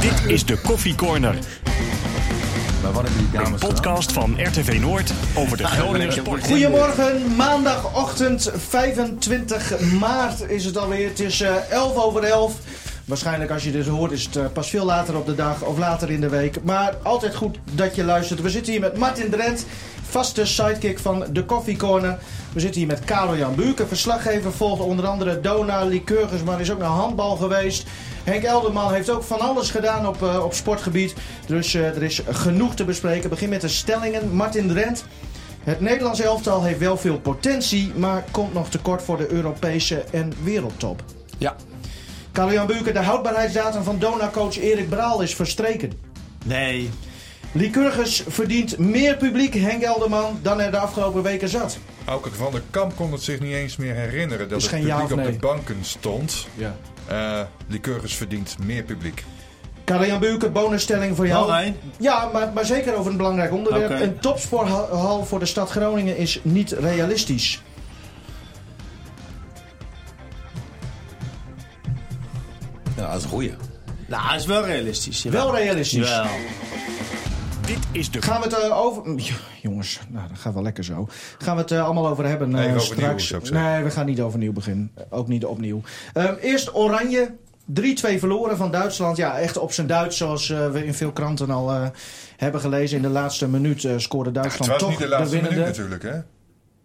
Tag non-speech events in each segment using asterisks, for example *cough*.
Dit is de Koffie Corner. Een dames podcast van RTV Noord over de Groninger sport. Goedemorgen, maandagochtend 25 maart is het alweer. Het is eh, 11 over 11. Waarschijnlijk als je dit hoort is het eh, pas veel later op de dag of later in de week. Maar altijd goed dat je luistert. We zitten hier met Martin Drent, vaste sidekick van de Coffee Corner. We zitten hier met Karel Jan Buurke, verslaggever. Volgt onder andere Dona, Lycurgus, maar is ook naar handbal geweest. Henk Elderman heeft ook van alles gedaan op, eh, op sportgebied. Dus eh, er is genoeg te bespreken. Begin met de stellingen. Martin Drent. Het Nederlands elftal heeft wel veel potentie, maar komt nog tekort voor de Europese en wereldtop. Ja. Karel-Jan Buurke, de houdbaarheidsdatum van Dona-coach Erik Braal is verstreken. Nee. Lycurgus verdient meer publiek, Henk Elderman, dan er de afgelopen weken zat. Auke van der Kamp kon het zich niet eens meer herinneren dat Is het ja publiek op de banken stond. Ja. Eh Lycurgus verdient meer publiek. Karel-Jan Buurke, bonusstelling voor jou. Ja, maar, maar zeker over een belangrijk onderwerp. Een topsporthal voor de stad Groningen is niet realistisch. Ja, dat is een goeie. Nou, dat is wel realistisch. jawel. Wel realistisch. Jawel. Dit is de Gaan we het eh, over. Ja, jongens, nou, dat gaat wel lekker zo. Gaan we het eh, allemaal over hebben eh, Even overnieuw, straks. nee, we gaan niet overnieuw beginnen. Ook niet opnieuw. Ehm, eerst Oranje. 3-2 verloren van Duitsland. Ja, echt op zijn Duits, zoals eh, we in veel kranten al eh, hebben gelezen. In de laatste minuut eh, scoorde Het Duitsland was toch niet de laatste minuut winnende. natuurlijk, hè?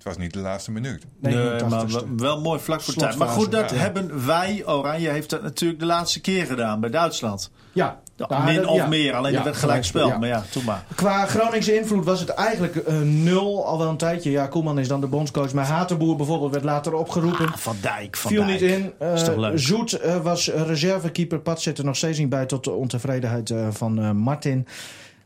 Het was niet de laatste minuut. Nee, maar 80ste. wel- wel mooi vlak voor tijd. Maar goed, dat ja. hebben wij, Oranje heeft dat natuurlijk de laatste keer gedaan bij Duitsland. Ja, Ja, min of ja. meer, alleen Ja, er werd gelijk spel. ja. Maar ja, toen maar. Qua Groningse invloed was het eigenlijk eh, nul al wel een tijdje. Ja, Koeman is dan de bondscoach. Maar Hatenboer bijvoorbeeld werd later opgeroepen. Ah, van Dijk, Van Viel Dijk. niet in. Eh, Is toch leuk? Zoet eh, was eh, reservekeeper. Pat zit er nog steeds niet bij tot de ontevredenheid eh, van eh, Martin.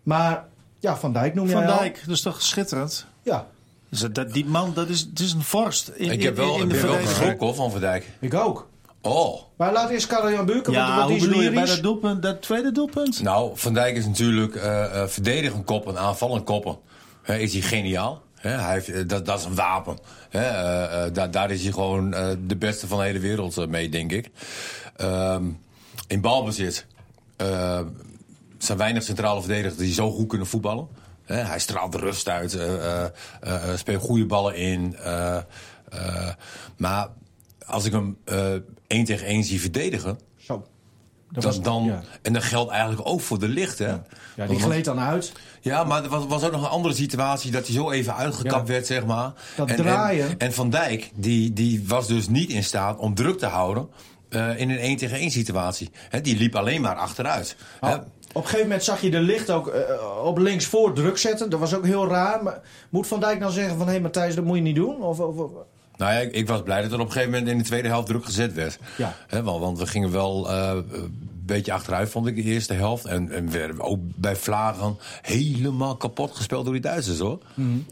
Maar ja, Van Dijk noem Van jij al. Dijk, dat is toch schitterend? Ja, Dus dat- die man, dat is, het is een vorst. In, Ik heb wel, in, in ik de ben wel verdediging. geschrokken hoor, van Van Dijk. ik ook. Oh. Maar laat eerst Karel-Jan Buurken, Ja, want die is bedoel je bij dat doelpunt, dat tweede doelpunt? Nou, Van Dijk is natuurlijk eh eh verdedigend koppen, aanvallend koppen. Hè, is hij geniaal. Hè, hij heeft, eh, dat, dat is een wapen. Hè, eh, eh, daar, daar is hij gewoon eh, de beste van de hele wereld mee, denk ik. Ehm, in balbezit eh, zijn weinig centrale verdedigers die zo goed kunnen voetballen. Hij straalt de rust uit, eh, speelt goede ballen in. maar als ik hem één tegen één zie verdedigen... Zo. Dat Dan, was- dan, ja. En dat geldt eigenlijk ook voor de licht. Hè? ja, die gleed dan uit. ja, maar er was, was ook nog een andere situatie dat hij zo even uitgekapt Ja. werd, zeg maar. Dat en, draaien. En, en Van Dijk, die, die was dus niet in staat om druk te houden in een 1 tegen 1 situatie. Hè, die liep alleen maar achteruit. Oh, een gegeven moment zag je de licht ook eh, op links voor druk zetten. Dat was ook heel raar. Maar moet Van Dijk nou zeggen van... Hé hey, Matthijs, dat moet je niet doen? Of, of, of- Nou ja, ik, ik was blij dat er op een gegeven moment in de tweede helft druk gezet werd. Ja. Hè, want, want we gingen wel eh, beetje achteruit, vond ik, de eerste helft. En, en werden ook bij Vlagen helemaal kapot gespeeld door die Duitsers, hoor.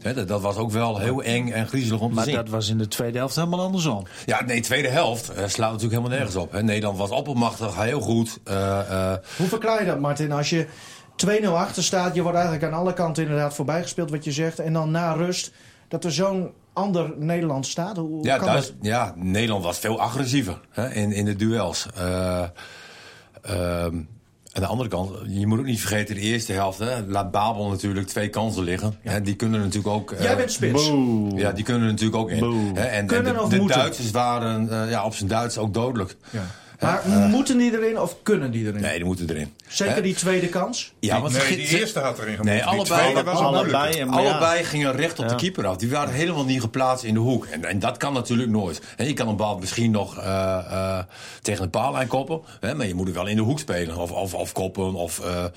Hè, dat, dat was ook wel heel eng en griezelig om te Maar zien. dat was in de tweede helft helemaal andersom. Ja, nee, tweede helft eh, slaat natuurlijk helemaal nergens op. Hè. Nederland was oppermachtig, heel goed. Eh, eh, Hoe verklaar je dat, Martin? Als je 2-0 achter staat, je wordt eigenlijk aan alle kanten inderdaad voorbijgespeeld, wat je zegt. En dan na rust, dat er zo'n ander Nederland staat. Hoe ja, kan dat? ja, Nederland was veel agressiever hè, in, in de duels. Aan de andere kant, je moet ook niet vergeten, de eerste helft. Hè, laat Babel natuurlijk twee kansen liggen. Hè, die kunnen natuurlijk ook... Jij bent spits. Ja, die kunnen er natuurlijk ook in. Hè, en de, of de moeten? Duitsers waren eh, ja, op zijn Duits ook dodelijk. Ja. Maar moeten die erin of kunnen die erin? Nee, die moeten erin. Zeker die tweede kans? Ja, want nee, die eerste had erin gemoeten. Nee, allebei- was al allebei en-. Allebei gingen recht op Ja. de keeper af. Die waren helemaal niet geplaatst in de hoek. En, en dat kan natuurlijk nooit. En je kan een bal misschien nog eh, eh, tegen de paallijn koppen. Hè, maar je moet het wel in de hoek spelen. Of, of, of koppen. Of, eh, eh,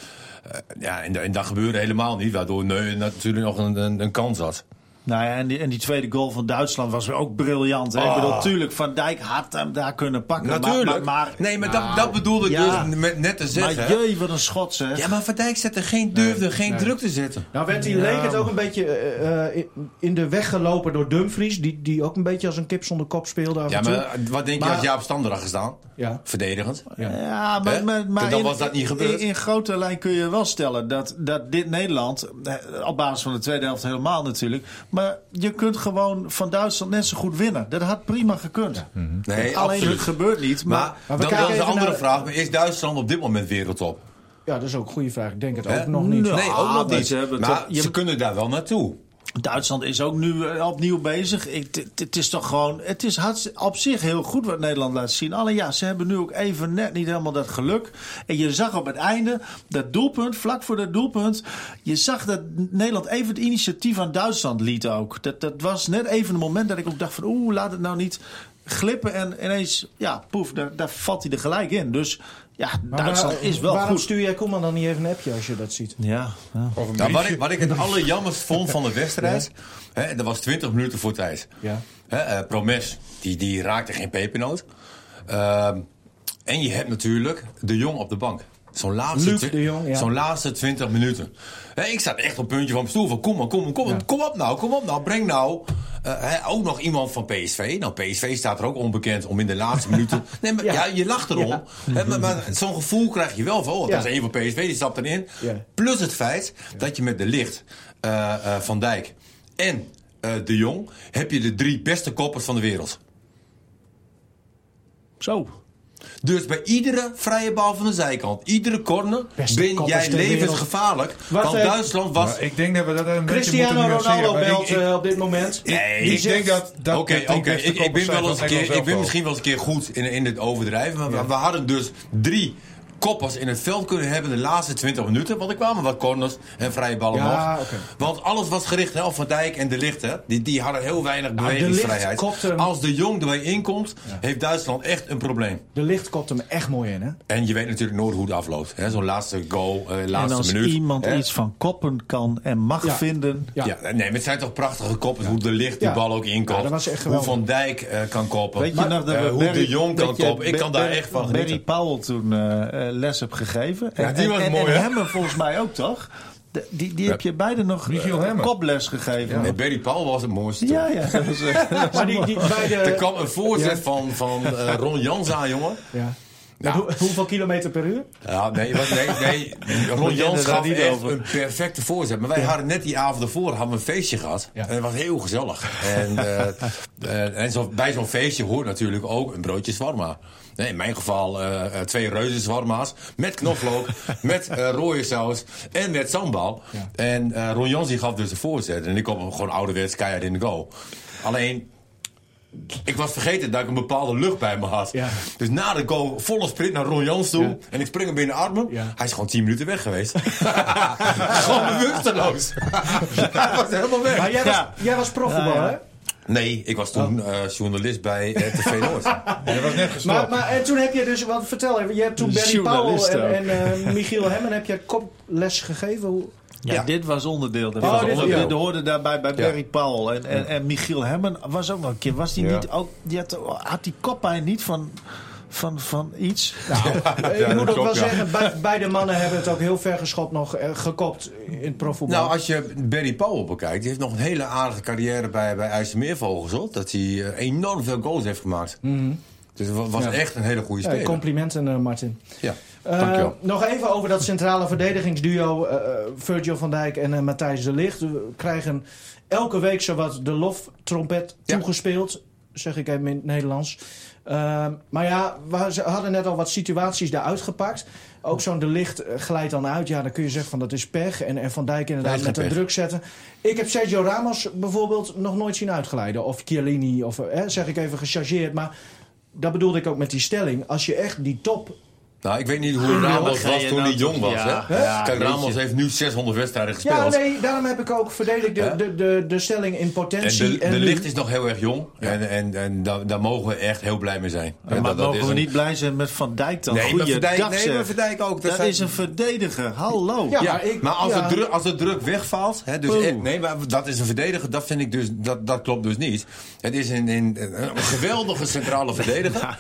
ja, en, en dat gebeurde helemaal niet. Waardoor Neu natuurlijk nog een, een, een kans had. Nou ja, en die, en die tweede goal van Duitsland was ook briljant. Hè? Ik bedoel, natuurlijk, Van Dijk had hem daar kunnen pakken. maar- Natuurlijk. Maar, maar, nee, maar Nou, dat, dat bedoelde ik ja. dus met, net te zeggen. Maar jee, wat een schot zeg. Ja, maar Van Dijk zette geen, durfde geen druk te zetten. Nou werd hij, leek het ook een beetje eh, eh, in- in de weg gelopen door Dumfries. Die, die ook een beetje als een kip zonder kop speelde af Ja, en toe. maar wat denk je als Jaap Stander had gestaan? Ja. Verdedigend. Ja, maar, maar, maar Dan in, was dat niet gebeurd. In, in grote lijn kun je wel stellen dat, dat dit Nederland, eh, op basis van de tweede helft helemaal natuurlijk, Maar je kunt gewoon van Duitsland net zo goed winnen. Dat had prima gekund. Nee, Alleen absoluut. het gebeurt niet. Maar, Maar, Maar we dan, is een andere naar- vraag. Maar is Duitsland op dit moment wereldtop? Ja, dat is ook een goede vraag. Ik denk het ook nog niet. Nee. Ook Ah, nog maar niet. ze hebben Maar toch- je- ze kunnen daar wel naartoe. Duitsland is ook nu eh, opnieuw bezig. Het is toch gewoon. Het is op zich heel goed wat Nederland laat zien. Alleen ja, ze hebben nu ook even net niet helemaal dat geluk. En je zag op het einde dat doelpunt, vlak voor dat doelpunt. Je zag dat Nederland even het initiatief aan Duitsland liet ook. Dat, dat was net even een moment dat ik ook dacht van oeh, laat het nou niet glippen. En ineens, ja, poef, daar, daar valt hij er gelijk in. Dus ja, Maar Duitsland waar- is wel waarom goed. stuur jij Koeman dan niet even een appje als je dat ziet? Ja, ja. Of een Nou, wat, ik, wat ik het allerjammerst vond van de wedstrijd... *laughs* Hè, dat was 20 minuten voor tijd. Ja. Hè, eh, Promes, die, die raakte geen pepernoot. Ehm, en je hebt natuurlijk de Jong op de bank. Zo'n laatste, ja. zo'n laatste 20 minuten. Hè, ik zat echt op het puntje van mijn stoel van kom maar, kom maar, kom, maar, Ja. kom op nou, kom op nou, breng nou. Eh, hè, ook nog iemand van PSV. Nou, PSV staat er ook onbekend om in de laatste *laughs* minuten... Nee, maar ja, Ja. je lacht erom. Ja. Hè, maar maar zo'n gevoel krijg je wel van, oh, Ja. dat is een van PSV, die stapt erin. Ja. Plus het feit dat je met de licht, eh, eh, Van Dijk en eh, de Jong... heb je de drie beste koppers van de wereld. Zo. Dus bij iedere vrije bal van de zijkant, iedere corner, Beste ben jij levensgevaarlijk. Wat, Want eh, Duitsland was... Maar ik denk dat we dat een beetje Cristiano. Ronaldo belt ik- ik- eh, op dit moment. Nee, ik denk dat dat Oké, Ik, ik ben wel eens een keer, ik ben misschien wel eens een keer goed in, in het overdrijven. Maar we- we hadden dus drie koppers in het veld kunnen hebben de laatste 20 minuten. Want er kwamen wat corners en vrije ballen Ja, nog. Want alles was gericht hè, op Van Dijk en De Licht. Hè. Die, die hadden heel weinig Nou, bewegingsvrijheid. Als De Jong erbij inkomt, heeft Duitsland echt een probleem. De licht kopt hem echt mooi in, hè? En je weet natuurlijk nooit hoe het afloopt. hè. Zo'n laatste goal, En laatste als minuut. iemand hè. iets van koppen kan en mag Ja. vinden. Ja. Ja. nee, maar het zijn toch prachtige koppen. Hoe de licht die Ja. bal ook inkomt. Ja, dat was echt hoe. Van Dijk eh, kan koppen. Weet je nog dat eh, we hoe Barry- de Jong kan koppen. Ik kan daar Barry- echt van Barry genieten. Powell toen les heb gegeven. Ja, die en, was en, mooi, en? Hemmen volgens mij ook, toch? De- die die heb je beide nog eh, Hemmen. koples gegeven. Nee, Barry Paul was het mooiste. toen. Ja, ja. *laughs* Dat was, eh, dat was Maar die, die bij *laughs* Er kwam een voorzet Ja. van, van eh, Ron Jans aan, jongen. Ja. Ja. Hoe- hoeveel kilometer per uur? Ja, nee, wat- nee, nee. *laughs* Ron Jans gaf niet echt over. een perfecte voorzet. Maar wij hadden net die avond ervoor hadden we een feestje gehad. Ja. En het was heel gezellig. En, *laughs* eh, eh, en zo, bij zo'n feestje hoort natuurlijk ook een broodje zwarma. Nee, in mijn geval eh, twee reuzen zwarma's. Met knoflook, *laughs* met eh rode saus en met sambal. Ja. En eh Ron Jans die gaf dus de voorzet. En ik kwam gewoon ouderwets keihard in de goal. Alleen... Ik was vergeten dat ik een bepaalde lucht bij me had. Ja. Dus na de goal volle sprint naar Ron Jans toe. Ja. En ik spring hem binnen de armen. Ja. Hij is gewoon 10 minuten weg geweest. *laughs* *laughs* gewoon bewusteloos. *laughs* Hij was helemaal weg. Maar jij was, Ja. jij was profvoetballer, Ja, ja. hè? Nee, ik was toen eh, journalist bij eh, TV Noord. Je was net Maar, gestopt. maar en toen heb je dus, wat vertel even, je hebt toen Barry Powell en, eh, Michiel Hemmen heb je koples gegeven. Hoe- Ja, Ja. dit was onderdeel Oh, daarvan. dit- onderdeel. ja. Dat hoorde daarbij bij Ja. Barry Powell. En, en, en Michiel Hemmen was ook nog een keer. Was die Ja. niet ook. Die had, had die koppijn niet van, van, van iets? Eh, *laughs* ik dat moet ook wel ja. zeggen, be- beide mannen hebben het ook heel ver geschopt nog eh, gekopt in het profvoetbal. nou, als je Barry Powell bekijkt, die heeft nog een hele aardige carrière bij, bij IJsselmeervogels. Hoor. Dat hij eh, enorm veel goals heeft gemaakt. Dus het wa- was Ja. echt een hele goede speler. complimenten, eh, Martin. ja, Eh, dankjewel. nog even over dat centrale verdedigingsduo eh, Virgil van Dijk en Matthijs de Ligt. We krijgen elke week zowat de loftrompet toegespeeld, zeg ik even in het Nederlands. Eh, maar ja, we hadden net al wat situaties daaruit gepakt. Ook zo'n de licht glijdt dan uit. Ja, dan kun je zeggen van dat is pech. En, en Van Dijk inderdaad met pech. druk zetten. Ik heb Sergio Ramos bijvoorbeeld nog nooit zien uitglijden. Of Chiellini, of eh, zeg ik even gechargeerd. Maar dat bedoelde ik ook met die stelling. Als je echt die top Nou, ik weet niet hoe Ramos ga was toen nou hij jong was. ja, hè? ja, Kijk, Ramos heeft nu 600 wedstrijden Ja, gespeeld. nee, daarom heb ik ook verdedigd de, de, de, de stelling in En potentie. de, en de licht is nog heel erg jong. En, en, en daar, daar mogen we echt heel blij mee zijn. Maar dat- dat mogen is we een- niet blij zijn met Van Dijk dan? Nee, maar Goeie Van Dijk, nee, maar Van Dijk ook. Dat zijn- is een verdediger. Hallo. Ja, Ja, maar ik- maar als, ja. de druk, als de druk wegvalt, hè, dus, eh, nee, maar dat is een verdediger, dat vind ik dus, dat, dat klopt dus niet. Het is een, een, een geweldige centrale *laughs* verdediger,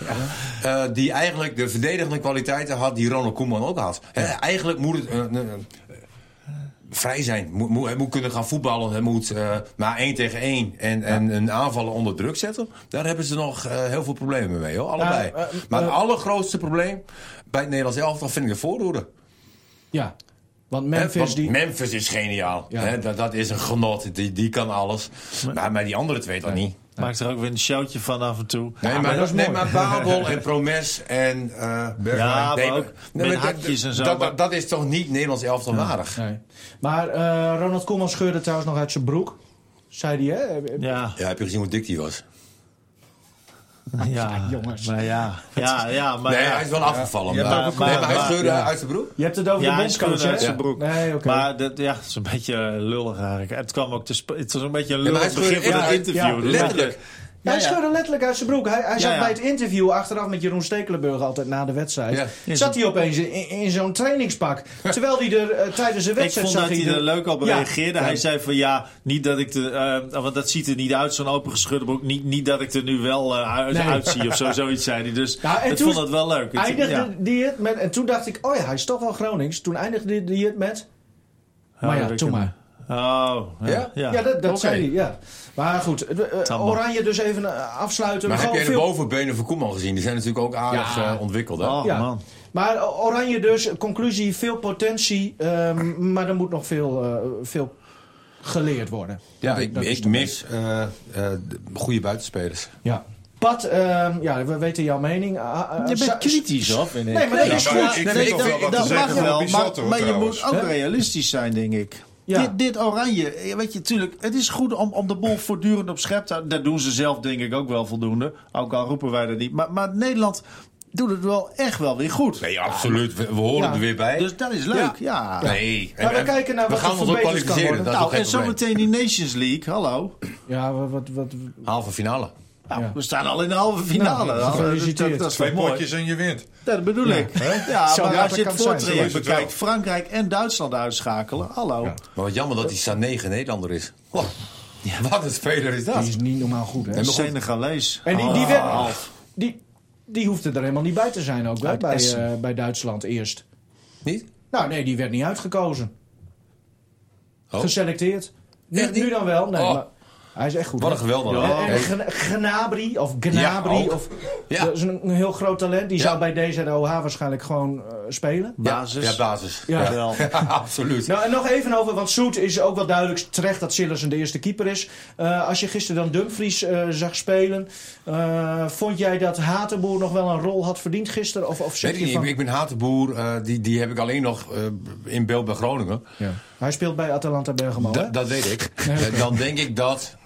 eh, die eigenlijk de verdedigende kwaliteiten had die Ronald Koeman ook had. Eigenlijk moet het een- een- een- vrij zijn. Moet, moet, hij moet kunnen gaan voetballen. Hij moet eh, maar één tegen één en, en een aanvallen onder druk zetten. Daar hebben ze nog eh, heel veel problemen mee, hoor. Allebei. Ja, eh, maar het eh, allergrootste probleem bij het Nederlands elftal vind ik de voorhoede. Ja. Want Memphis, want die... Memphis is geniaal. Ja. Dat is een genot. Die, die kan alles. Maar, maar die andere twee dan niet. Maakt er ook weer een showtje van af en toe. Nee, maar maar, dat is nee, maar Babel en *laughs* Promes en... eh Bergwijn. Ja, nee, maar ook nee, met hakjes en zo. Dat, maar- dat, dat is toch niet Nederlands elftal waardig? Nee. Maar eh, Ronald Koeman scheurde trouwens nog uit zijn broek. Zei hij, hè? Ja, Ja, heb je gezien hoe dik die was? Ja, jongens. Maar ja, ja, ja, maar nee, ja. hij is wel afgevallen. Ja, maar, maar- nee, maar- maar hij scheurde ja. uit zijn broek. Je hebt het over Ja, de bondscoach, uit zijn broek. Nee. Maar dat, ja, het is een beetje lullig eigenlijk. Het kwam ook te het was een beetje een lullig begin van het interview. ja, letterlijk. Ja, hij scheurde letterlijk uit zijn broek. Hij, hij zat Ja, ja. bij het interview achteraf met Jeroen Stekelenburg altijd na de wedstrijd. Ja. Zat hij opeens in, in zo'n trainingspak. Terwijl hij er eh, tijdens de Ik wedstrijd vond zag dat hij er- leuk op reageerde. Ja. Hij zei van ja, niet dat ik de, eh, want dat ziet er niet uit, zo'n opengeschudde broek. Niet, niet dat ik er nu wel eh, uit, Nee. uitzie of zo, zoiets zei hij. Dus *laughs* ik vond dat wel leuk. Het- Eindigde ja. die het met... En toen dacht ik, oh ja, hij is toch wel Gronings. Toen eindigde die het met... Maar ja, toen ik- maar. Oh, ja. Ja? dat, dat Oké. zei hij, ja. Maar goed, eh. Oranje dus even eh, afsluiten. Maar heb jij de bovenbenen van Koeman gezien? Die zijn natuurlijk ook aardig Ja. eh, ontwikkeld. Hè? Oh Ja. man. Maar Oranje dus, conclusie, veel potentie. ehm, maar er moet nog veel, eh, veel geleerd worden. Ja, Dat- ik, dat mis eh, eh, de goede buitenspelers. Ja. Pat, ehm, ja, we weten jouw mening. Ah, ah, Je bent kritisch, hoor. Nee, maar dat is ik Nee, nee, dat- mag wel, maar, maar je moet ook realistisch zijn, denk ik. Ja. Dit, dit oranje, eh, weet je, tuurlijk, het is goed om, om de bol voortdurend op schep te houden. Dat doen ze zelf, denk ik, ook wel voldoende. Ook al roepen wij dat niet. Maar, maar Nederland doet het wel echt wel weer goed. Nee, absoluut. We, we horen Ja. er weer bij. Dus dat is leuk, ja. Nee. Maar we kijken naar we wat gaan ons ook verbeterd kan kwalificeren. worden. Dat is Nou, en zometeen die Nations League, hallo. Ja, wat... wat, wat Halve finale. Nou, Ja. we staan al in de halve finale. Nou, Nou, dat, dat is Twee potjes en je wint. Dat bedoel ik. Ja, Zo maar als je het voortraject bekijkt, Frankrijk en Duitsland uitschakelen, hallo. Ja. Maar wat jammer dat die Sané geen Nederlander is. Oh, Wat een speler is dat. die is niet normaal goed, hè? goed. Senegalees. En die, die, Oh, werd- die, die hoefde er helemaal niet bij te zijn ook, hè, bij, eh, bij Duitsland eerst. Niet? Nou, nee, die werd niet uitgekozen. Oh. Geselecteerd. Nu, nu dan wel, nee, Oh. maar hij is echt goed. Wat een geweldige. Ja. En, en Gna- Gnabry, of Gnabry, Ja, of, Ja. dat is een, een heel groot talent. Die Ja. zou bij DZOH waarschijnlijk gewoon eh, spelen. Basis. Ja, basis. Ja. Wel. *laughs* absoluut. Nou, en nog even over, want Soet is ook wel duidelijk terecht dat Sillersen de eerste keeper is. Eh, als je gisteren dan Dumfries eh, zag spelen, eh, vond jij dat Hatenboer nog wel een rol had verdiend gisteren? Of, of zeg Weet ik, je niet, van... ik, ben Hatenboer, eh, die, die heb ik alleen nog in beeld bij Groningen. Ja. Hij speelt bij Atalanta Bergamo, hè? Da- dat weet ik. Dan denk ik dat...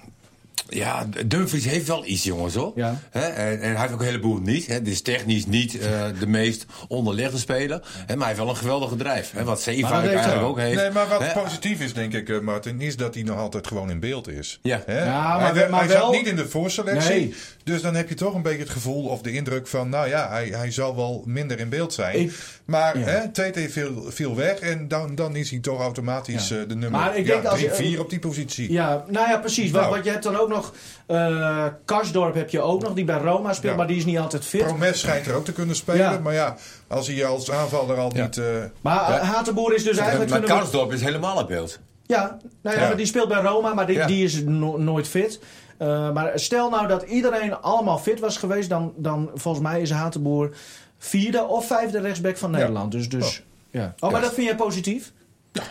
Ja, Dumfries heeft wel iets, jongens, hoor. Ja. En, en hij heeft ook een heleboel niet. Hè. Dit is technisch niet eh, *laughs* de meest onderlegde speler. Hè, maar hij heeft wel een geweldige drijf. Hè, wat heeft eigenlijk hij. ook heeft. Nee, maar wat positief is, denk ik, eh, Martin, is dat hij nog altijd gewoon in beeld is. Ja. Hè? Ja, maar hij maar hij wel- zat niet in de voorselectie. Nee. Dus dan heb je toch een beetje het gevoel of de indruk van, nou ja, hij, hij zal wel minder in beeld zijn. Ik- maar ja. hè, TT viel, viel weg en dan, dan is hij toch automatisch Ja. eh, de nummer Maar ik ja, denk als je- 3, 4 op die positie. Ja, nou ja, precies. Want, Nou. want je hebt dan ook nog... eh Karsdorp heb je ook nog, die bij Roma speelt, Ja. maar die is niet altijd fit. Promes schijnt er ook te kunnen spelen. Ja. Maar ja, als hij als aanvaller al Ja. niet... eh, Maar Ja. Hatenboer is dus eigenlijk... maar Karsdorp is helemaal in beeld. Ja, nou ja, Ja. maar die speelt bij Roma, maar die, Ja. die is no- nooit fit. Eh, maar stel nou dat iedereen allemaal fit was geweest, dan, dan volgens mij is Hatenboer vierde of vijfde rechtsback van Nederland. Dus, dus, ja. Oh, maar dat vind jij positief?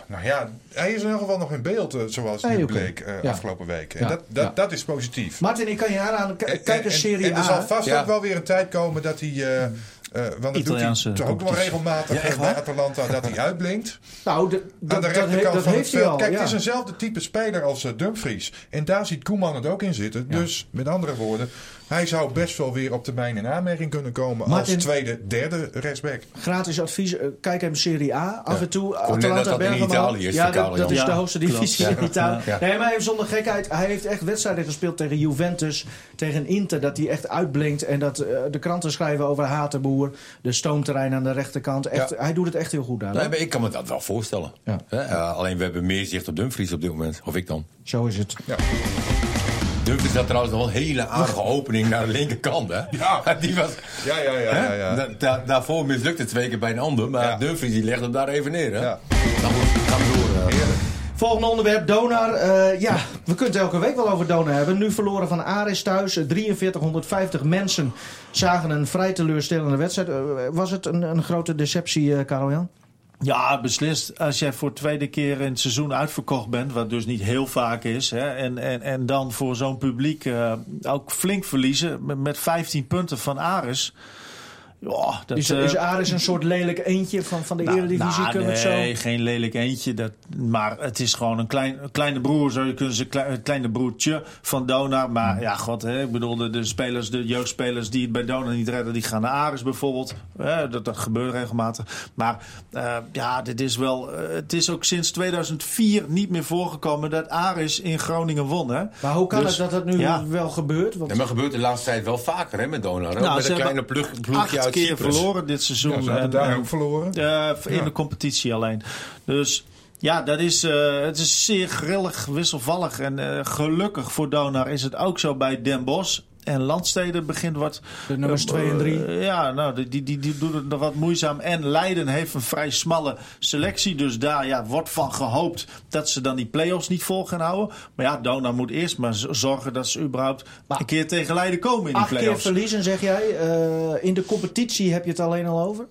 nou ja, hij is in ieder geval nog in beeld, eh, zoals nu oké. bleek eh, Ja. afgelopen week. En Ja. dat, dat, Ja. dat is positief. Martin, ik kan je En- kijk en- eens Serie en, en er A. zal vast Ja. ook wel weer een tijd komen dat hij... eh, eh, want dat Italiaanse doet hij toch ook wel regelmatig Ja, bij? Atalanta dat hij uitblinkt. Nou, de- Aan de rechterkant dat van het veld. al. Kijk, ja. het is eenzelfde type speler als eh, Dumfries. En daar ziet Koeman het ook in zitten. Dus met andere woorden, hij zou best wel weer op termijn in aanmerking kunnen komen Martin- als tweede, derde rechtsback. Gratis advies, eh, kijk even Serie A. Af en toe Atalanta dat dat in Bergamo. Italië is ja, dat, is de Ja, hoogste divisie Ja. in Italië. Ja. Nee, maar even zonder gekheid. Hij heeft echt wedstrijden gespeeld tegen Juventus, tegen Inter. Dat hij echt uitblinkt. En dat eh, de kranten schrijven over Hatenboer. De stoomterrein aan de rechterkant. Echt, Ja. Hij doet het echt heel goed daar. Nee, maar ik kan me dat wel voorstellen. Ja. Hè, eh, alleen we hebben meer zicht op Dumfries op dit moment. Of ik dan. Zo is het. Dumfries had trouwens nog wel een hele aardige opening naar de linkerkant. Hè? Ja. *laughs* Die was, Ja, ja, ja. ja, ja. Da- da- daarvoor mislukte het twee keer bij een ander. Maar Ja. Dumfries die legde hem daar even neer. Hè? Ja. Nou goed, gaan we door. eh. Heerlijk. Volgende onderwerp, Donar. Eh, ja, we kunnen het elke week wel over Donar hebben. Nu verloren van Aris thuis. Eh, 4350 mensen zagen een vrij teleurstellende wedstrijd. Eh, was het een, een grote deceptie, eh Karel-Jan? Ja, beslist. Als jij voor de tweede keer in het seizoen uitverkocht bent, wat dus niet heel vaak is, hè, en, en, en dan voor zo'n publiek eh, ook flink verliezen met, met 15 punten van Aris. Ja, dat, Is, eh, is Aris een soort lelijk eentje van, van de nou, Eredivisie? nou, kunnen we het nee, zo... geen lelijk eentje. Dat, maar het is gewoon een, klein, een kleine broer, zou je kunnen zeggen. Een kleine broertje van Dona. Maar ja, god, hè, ik bedoel, de, de spelers, de jeugdspelers die het bij Dona niet redden, die gaan naar Aris bijvoorbeeld. Hè, dat, dat gebeurt regelmatig. Maar eh, ja, dit is wel. eh, het is ook sinds 2004 niet meer voorgekomen dat Aris in Groningen won. Hè? Maar hoe kan Dus, het dat dat nu ja. wel gebeurt? Want Ja, maar gebeurt de laatste tijd wel vaker hè, met Donar. hè? Nou, met een kleine plug, ploegje uit keer Cyprus. verloren dit seizoen. Ja, ze hadden En- daar en- ook verloren. Eh, in Ja. de competitie alleen. Dus ja, dat is, eh, het is zeer grillig, wisselvallig. En eh, gelukkig voor Donar is het ook zo bij Den Bosch. En Landstede begint wat... De nummers eh, twee en drie. eh, ja, nou, die, die, die, die doen het nog wat moeizaam. En Leiden heeft een vrij smalle selectie. Dus daar ja, wordt van gehoopt dat ze dan die play-offs niet vol gaan houden. Maar ja, Donar moet eerst maar zorgen dat ze überhaupt een keer tegen Leiden komen in die Acht keer play-offs. verliezen, zeg jij. Eh, in de competitie heb je het alleen al over.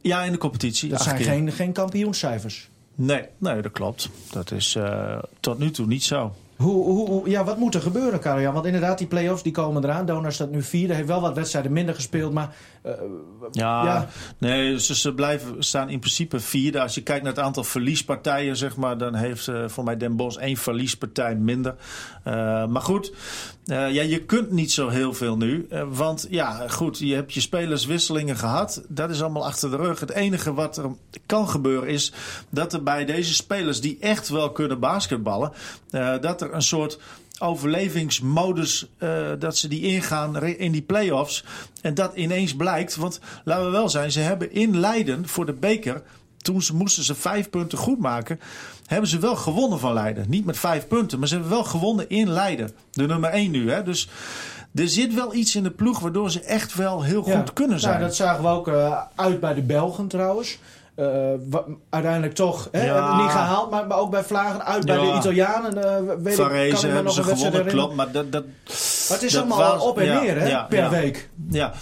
Ja, in de competitie. Dat zijn keer. geen, geen kampioenscijfers. Nee, nee, dat klopt. Dat is eh, tot nu toe niet zo. Hoe, hoe, ja, wat moet er gebeuren, Karel? Want inderdaad, die play-offs die komen eraan. Donar staat nu vierde. Heeft wel wat wedstrijden minder gespeeld. Maar Ja, Ja. nee, ze, ze blijven staan in principe vierde. Als je kijkt naar het aantal verliespartijen, zeg maar, dan heeft eh, voor mij Den Bosch één verliespartij minder. Eh, maar goed, eh, ja, je kunt niet zo heel veel nu. eh, want ja, goed, je hebt je spelerswisselingen gehad. Dat is allemaal achter de rug. Het enige wat er kan gebeuren is dat er bij deze spelers die echt wel kunnen basketballen, eh, dat er een soort overlevingsmodus eh, dat ze die ingaan in die play-offs. En dat ineens blijkt, want laten we wel zijn, ze hebben in Leiden voor de beker, toen ze, moesten ze vijf punten goed maken, hebben ze wel gewonnen van Leiden. Niet met vijf punten, maar ze hebben wel gewonnen in Leiden. De nummer één nu, hè. Dus er zit wel iets in de ploeg waardoor ze echt wel heel goed kunnen zijn. Nou, dat zagen we ook eh, uit bij de Belgen trouwens. Eh, wa- uiteindelijk toch hè, Ja. niet gehaald, maar, maar ook bij Vlagen uit bij de Italianen. eh weet ik, kan ik hebben nog ze gewonnen, klopt. Maar dat, dat, Maar het is dat allemaal was- op en neer hè, per week. Ja.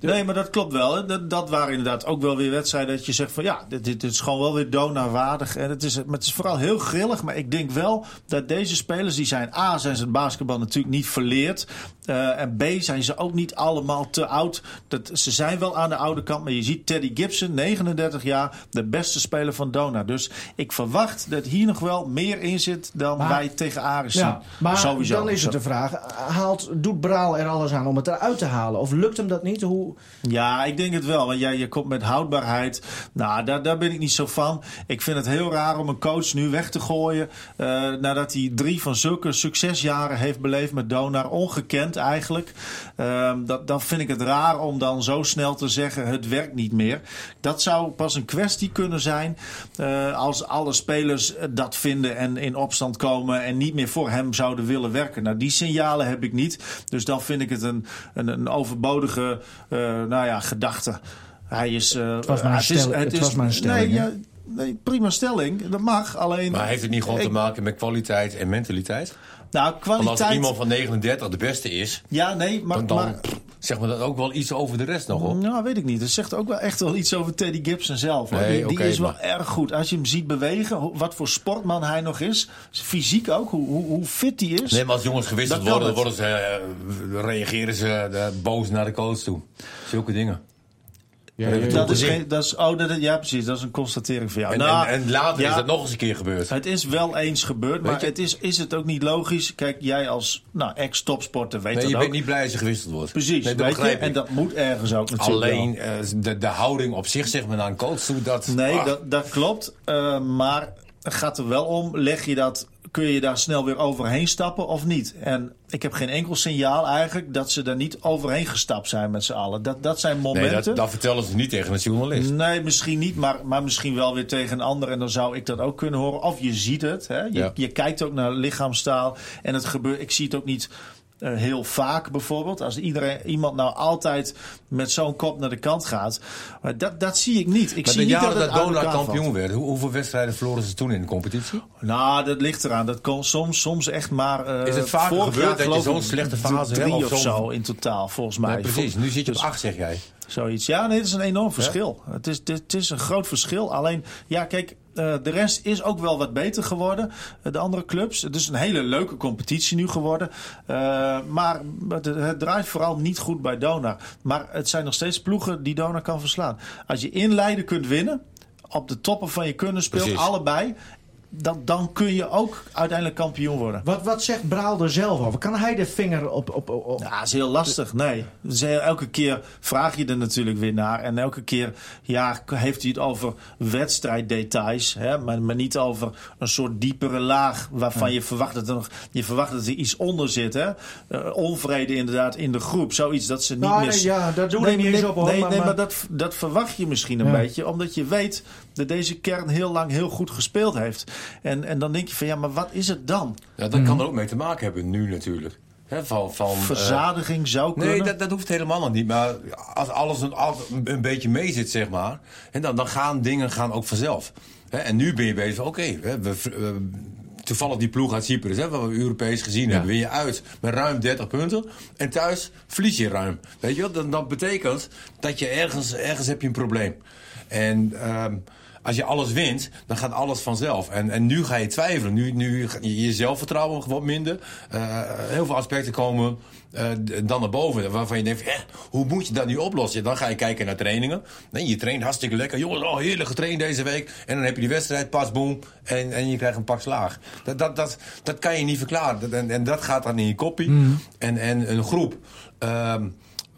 Nee, maar dat klopt wel. Dat, dat waren inderdaad ook wel weer wedstrijden dat je zegt van ja, dit, dit is gewoon wel weer Dona-waardig. En het is, maar het is vooral heel grillig. Maar ik denk wel dat deze spelers, die zijn A, zijn ze het basketbal natuurlijk niet verleerd. Eh, en B, zijn ze ook niet allemaal te oud. Dat, ze zijn wel aan de oude kant. Maar je ziet Teddy Gibson, 39 jaar, de beste speler van Dona. Dus ik verwacht dat hier nog wel meer in zit dan Maar- wij tegen Aris zien. Ja, maar Sowieso. dan is het de vraag: haalt, doet Braal er alles aan om het eruit te halen? Of lukt hem dat niet? Hoe, Ja, ik denk het wel. Want jij, je komt met houdbaarheid. Nou, daar, daar ben ik niet zo van. Ik vind het heel raar om een coach nu weg te gooien. eh, nadat hij drie van zulke succesjaren heeft beleefd met Donar. Ongekend eigenlijk. Ehm, dat, dan vind ik het raar om dan zo snel te zeggen: het werkt niet meer. Dat zou pas een kwestie kunnen zijn. eh, als alle spelers dat vinden en in opstand komen. en niet meer voor hem zouden willen werken. Nou, die signalen heb ik niet. Dus dan vind ik het een, een, een overbodige eh, nou ja, gedachte. Hij is. eh, Het was maar een stelling- het was maar een stelling, Nee, nee, prima stelling. Dat mag. Alleen. Maar heeft het niet gewoon ik- te maken met kwaliteit en mentaliteit? Nou, Want kwaliteit. als iemand van 39 de beste is, Ja, nee, maar. dan, dan maar zeg maar dat ook wel iets over de rest nog op. Nou, weet ik niet. Dat zegt ook wel echt wel iets over Teddy Gibson zelf. hoor. Nee, die is wel maar- erg goed. Als je hem ziet bewegen, wat voor sportman hij nog is. Fysiek ook, hoe, hoe, hoe fit hij is. Nee, maar als jongens gewisseld worden, het. worden ze, eh, reageren ze eh, boos naar de coach toe. Zulke dingen. Ja, Dat ja, heeft ja. dat is geen, dat is, oh, dat, ja, precies. Dat is een constatering van jou. En, Nou, en, en later ja. is dat nog eens een keer gebeurd. Het is wel eens gebeurd, maar het is, is het ook niet logisch? Kijk, jij als nou, ex-topsporter weet Nee, dat je ook. bent niet blij als je gewisseld wordt. Precies, nee, dat weet je? en dat moet ergens ook natuurlijk Alleen eh, de, de houding op zich, zeg maar, naar een coach toe, dat... Nee, ah, dat, dat klopt. eh, maar het gaat er wel om, leg je dat, kun je daar snel weer overheen stappen of niet? En ik heb geen enkel signaal eigenlijk dat ze daar niet overheen gestapt zijn met z'n allen. Dat, dat zijn nee, momenten. dat, dat vertellen ze niet tegen een journalist. Nee, misschien niet, maar, maar misschien wel weer tegen een ander. En dan zou ik dat ook kunnen horen. Of je ziet het. Hè? Je, Ja. je kijkt ook naar lichaamstaal. En het gebeurt. Ik zie het ook niet eh, heel vaak bijvoorbeeld. Als iedereen, iemand nou altijd met zo'n kop naar de kant gaat. Maar dat, dat zie ik niet. Ik Maar zie de niet dat jaren het dat Donar elkaar valt. kampioen werd, hoe- hoeveel wedstrijden verloren ze toen in de competitie? Nou, dat ligt eraan. Dat kon soms, soms echt maar. eh, Is het vorig gebeurd dat je zo'n slechte fase drie hebt, of zo in totaal, volgens mij. Nee, precies. Nu zit je op Dus- acht, zeg jij. Zoiets. Ja, nee, het is een enorm verschil. Het, is, het is een groot verschil. Alleen, ja, kijk, de rest is ook wel wat beter geworden. Eh, de andere clubs. Het is een hele leuke competitie nu geworden. Eh, maar het, het draait vooral niet goed bij Donar. Maar het zijn nog steeds ploegen die Donar kan verslaan. Als je in Leiden kunt winnen. Op de toppen van je kunnen speelt, Precies. allebei. Dan, dan kun je ook uiteindelijk kampioen worden. Wat, wat zegt Braal er zelf over? Kan hij de vinger op... op, op, Ja, dat is heel lastig. Nee. Elke keer vraag je er natuurlijk weer naar. En elke keer ja, heeft hij het over wedstrijddetails. Hè? Maar, maar niet over een soort diepere laag waarvan je verwacht dat er nog je verwacht dat er iets onder zit. Hè? Eh, onvrede inderdaad in de groep. Zoiets dat ze niet Nou, meer... nee, ja, daar doe ik niet eens op, hoor, Nee, maar- nee, maar, maar- dat, dat verwacht je misschien een Ja. beetje. Omdat je weet dat deze kern heel lang heel goed gespeeld heeft. En, en dan denk je van ja, maar wat is het dan? Ja, dat kan er ook mee te maken hebben nu natuurlijk. Hè, van, van, eh, Verzadiging zou kunnen. Nee, dat, dat hoeft helemaal nog niet. Maar als alles een, als een, beetje mee zit, zeg maar. En dan, dan gaan dingen gaan ook vanzelf. Hè, en nu ben je bezig van, oké, we, we- toevallig die ploeg uit Cyprus, hè, wat we Europees gezien hebben, win je uit met ruim 30 punten. En thuis verlies je ruim. Weet je wat? Dat, dat betekent dat je ergens, ergens heb je een probleem. En ehm, als je alles wint, dan gaat alles vanzelf. En, en nu ga je twijfelen. Nu, nu je je zelfvertrouwen wat minder. Eh, heel veel aspecten komen eh, dan naar boven. Waarvan je denkt, hè, hoe moet je dat nu oplossen? Dan ga je kijken naar trainingen. Nee, je traint hartstikke lekker. Jongens, oh, heerlijk getraind deze week. En dan heb je die wedstrijd, pas, boom. En, en je krijgt een pak slaag. Dat, dat, dat, dat kan je niet verklaren. Dat- en, en dat gaat dan in je koppie. En, en een groep... ehm,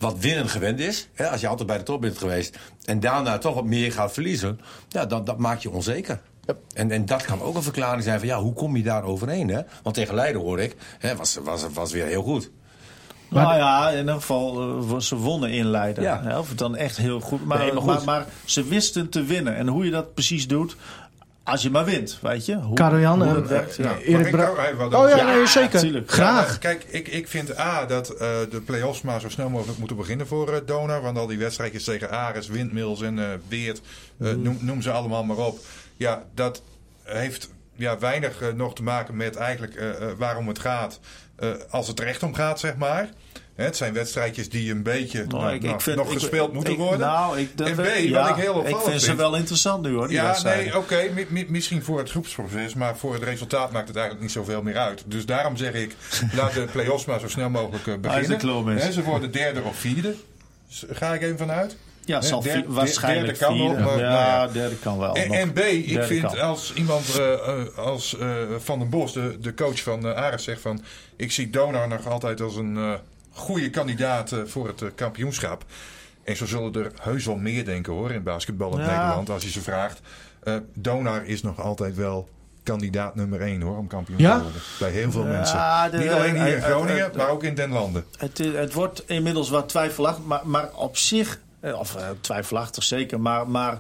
wat winnen gewend is. Hè, als je altijd bij de top bent geweest. En daarna toch wat meer gaat verliezen. Ja, dat, dat maakt je onzeker. En, en dat kan ook een verklaring zijn van ja, hoe kom je daar overheen? Hè? Want tegen Leiden hoor ik, hè, was, was, was weer heel goed. Nou ja, in ieder geval eh, ze wonnen in Leiden. Ja. Of het dan echt heel goed. Maar, Nee, maar maar, goed. maar, ze wisten te winnen. En hoe je dat precies doet, als je maar wint, weet je. Hoe, Karel-Jan, hoe eh, werkt. Ja, mag Erik ik Bra- wat Oh ja, nee, zeker. Graag. Ja, kijk, ik, ik vind A dat eh, de play-offs maar zo snel mogelijk moeten beginnen voor eh Donar. Want al die wedstrijdjes tegen Ares, Windmills en eh Weert, eh, Mm. noem, noem ze allemaal maar op. Ja, dat heeft ja, weinig eh, nog te maken met eigenlijk eh, eh, waarom het gaat. eh, als het er echt om gaat, zeg maar. Hè, het zijn wedstrijdjes die een beetje Nou, nou, ik- nou, ik vind- nog ik- gespeeld moeten ik- worden. Nou, ik, En B, weet- wat ja, ik heel opvallend vind ze vind- wel interessant nu hoor. Die Ja, nee, oké. mi- mi- misschien voor het groepsproces, maar voor het resultaat maakt het eigenlijk niet zoveel meer uit. Dus daarom zeg ik, *laughs* laat de play-offs maar zo snel mogelijk Hij beginnen. is de klomis. Hè, ze worden derde of vierde. Ga ik even vanuit. Ja, Hè, zal derde- waarschijnlijk derde kan vierde. nog, maar, ja, ja. derde kan wel. En, en B, ik Derde vind kan. als iemand eh, eh, als Van den Bos, de, de coach van Ares, zegt van... Ik zie Donar nog altijd als een goede kandidaat eh, voor het eh, kampioenschap. En zo zullen er heus wel meer denken hoor in basketbal in Ja. Nederland als je ze vraagt. Eh Donar is nog altijd wel kandidaat nummer één hoor om kampioen Ja? te worden. Bij heel veel Ja, mensen. de- Niet alleen hier in eh, eh, Groningen, eh, maar ook in Den Landen. Het, is- het wordt inmiddels wat twijfelachtig, maar, maar op zich, eh, of eh, twijfelachtig zeker, maar, maar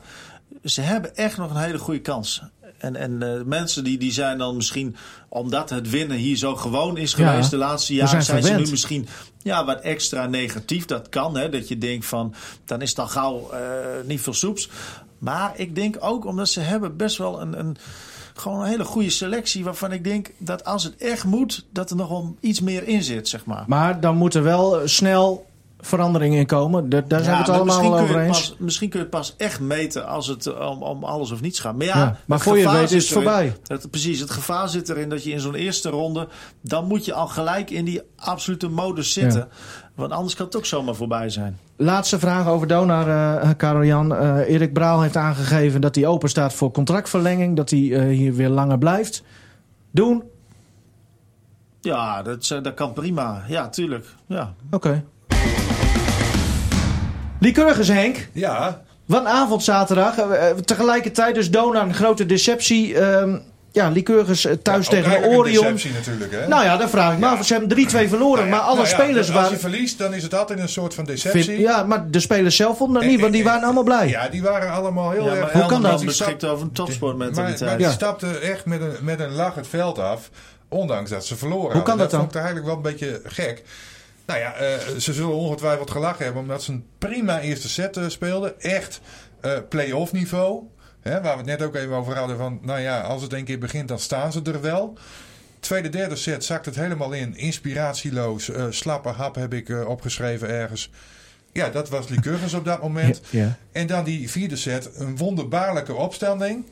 ze hebben echt nog een hele goede kans. En, en eh, mensen die, die zijn dan misschien, omdat het winnen hier zo gewoon is Ja, geweest de laatste jaren, zijn zijn, ze nu misschien ja, wat extra negatief. Dat kan, hè, dat je denkt van, dan is het dan gauw eh, niet veel soeps. Maar ik denk ook omdat ze hebben best wel een, een, gewoon een hele goede selectie. Waarvan ik denk dat als het echt moet, dat er nog wel iets meer in zit, zeg maar. Maar dan moet er wel snel veranderingen in komen. Da- daar zijn we het allemaal over eens. Pas, misschien kun je het pas echt meten als het eh, om, om alles of niets gaat. Maar ja, Ja, maar het voor je weet is het voorbij. Het, precies, het gevaar zit erin dat je in zo'n eerste ronde... dan moet je al gelijk in die absolute modus zitten. Ja. Want anders kan het ook zomaar voorbij zijn. Laatste vraag over Donar, eh Karel-Jan. Eh, Erik Braal heeft aangegeven dat hij open staat voor contractverlenging. Dat hij hier weer langer blijft. Doen? Ja, dat, dat kan prima. Ja, tuurlijk. Ja. Oké. Lycurgus Henk. Ja, Wat een avond zaterdag. Eh, eh, tegelijkertijd dus Donar een grote deceptie. Ehm, ja, Lycurgus eh, thuis Ja, tegen Orion. deceptie natuurlijk hè. Nou ja, dan vraag ik me Ja. af. Ze hebben 3-2 verloren, Nou ja, maar alle nou ja, spelers Als je waren... verliest, dan is het altijd een soort van deceptie. Vind- ja, maar de spelers zelf vonden dat niet, want die en- waren allemaal blij. Ja, die waren allemaal heel ja erg... maar Hoe kan dat? Die beschikt over een Maar, topsportmentaliteit. maar die Ja. stapte echt met een, met een lach het veld af. Ondanks dat ze verloren Hoe hadden. kan dat dan? vond ik eigenlijk wel een beetje gek. Nou ja, eh, ze zullen ongetwijfeld gelachen hebben. Omdat ze een prima eerste set eh, speelden. Echt eh play-off niveau. Hè, waar we het net ook even over hadden. Van, nou ja, als het een keer begint, dan staan ze er wel. Tweede, derde set zakt het helemaal in. Inspiratieloos. eh, slappe hap heb ik eh, opgeschreven ergens. Ja, dat was Lycurgus op dat moment. Ja. En dan die vierde set, een wonderbaarlijke opstelling.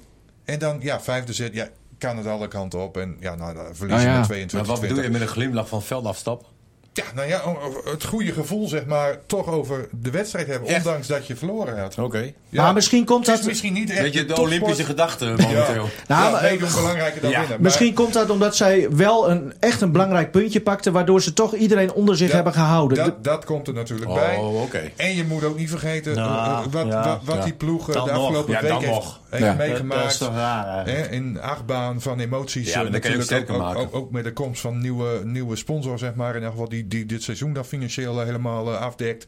En dan, ja, vijfde set, ja, kan het alle kanten op. En ja, nou, dan verliezen Nou ja. met Maar 22 wat bedoel je 20. met een glimlach van veld afstappen? Ja, nou ja, het goede gevoel, zeg maar, toch over de wedstrijd hebben. Echt? Ondanks dat je verloren had. Oké. Ja, Maar misschien komt dat... misschien niet echt Weet je, de topsport. Olympische gedachte momenteel. Nou, ja, maar- meedoen belangrijker dan Ja. winnen. Maar- Misschien komt dat omdat zij wel een, echt een belangrijk puntje pakten... waardoor ze toch iedereen onder zich Dat- hebben gehouden. Dat, dat komt er natuurlijk bij. Oh, oké. En je moet ook niet vergeten Nou, eh, eh, wat, ja, wat, wat ja. die ploeg eh, Dan de afgelopen Ja, week dan heeft, nog. heeft Ja. Dat, dat is meegemaakt. toch raar. Hè, in achtbaan van emoties. Ja, natuurlijk ook, maken. Ook, ook met de komst van nieuwe, nieuwe sponsor, zeg maar. In ieder geval die, die dit seizoen dan financieel eh, helemaal eh, afdekt.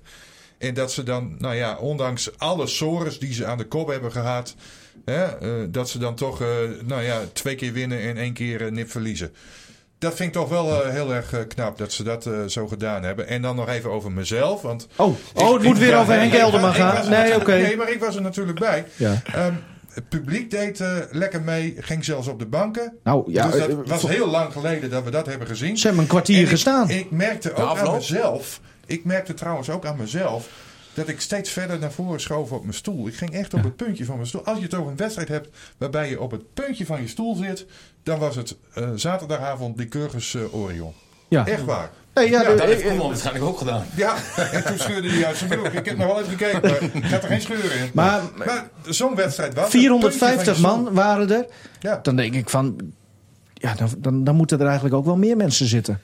En dat ze dan, nou ja, ondanks alle sores die ze aan de kop hebben gehad. Hè, eh, dat ze dan toch, nou ja, twee keer winnen en één keer eh, nip verliezen. Dat vind ik toch wel heel erg knap dat ze dat zo gedaan hebben. En dan nog even over mezelf. Want Oh, oh het moet weer over Henk ik- ik- Elderman ik gaan. Nee, oké. Nee, maar ik was er natuurlijk bij. Ja. Ehm, het publiek deed eh, lekker mee, ging zelfs op de banken. Nou, ja, dus dat eh, was voor- heel lang geleden dat we dat hebben gezien. Ze hebben een kwartier ik- gestaan. Ik, merkte ook aan mezelf, ik merkte trouwens ook aan mezelf, dat ik steeds verder naar voren schoof op mijn stoel. Ik ging echt op het puntje van mijn stoel. Als je het over een wedstrijd hebt waarbij je op het puntje van je stoel zit, dan was het eh, zaterdagavond Lycurgus eh Orion. ja. Echt waar. Nee, ja, Ja, de- Dat heeft eh, Koeman waarschijnlijk ook gedaan. Ja, *laughs* en toen scheurde hij uit zijn broek. Ik heb nog wel even gekeken, maar ik had er geen scheuren in. Maar- maar zo'n wedstrijd was het. 450 Puntje van je man waren er. Ja. Dan denk ik van... Ja, dan, dan, dan moeten er eigenlijk ook wel meer mensen zitten.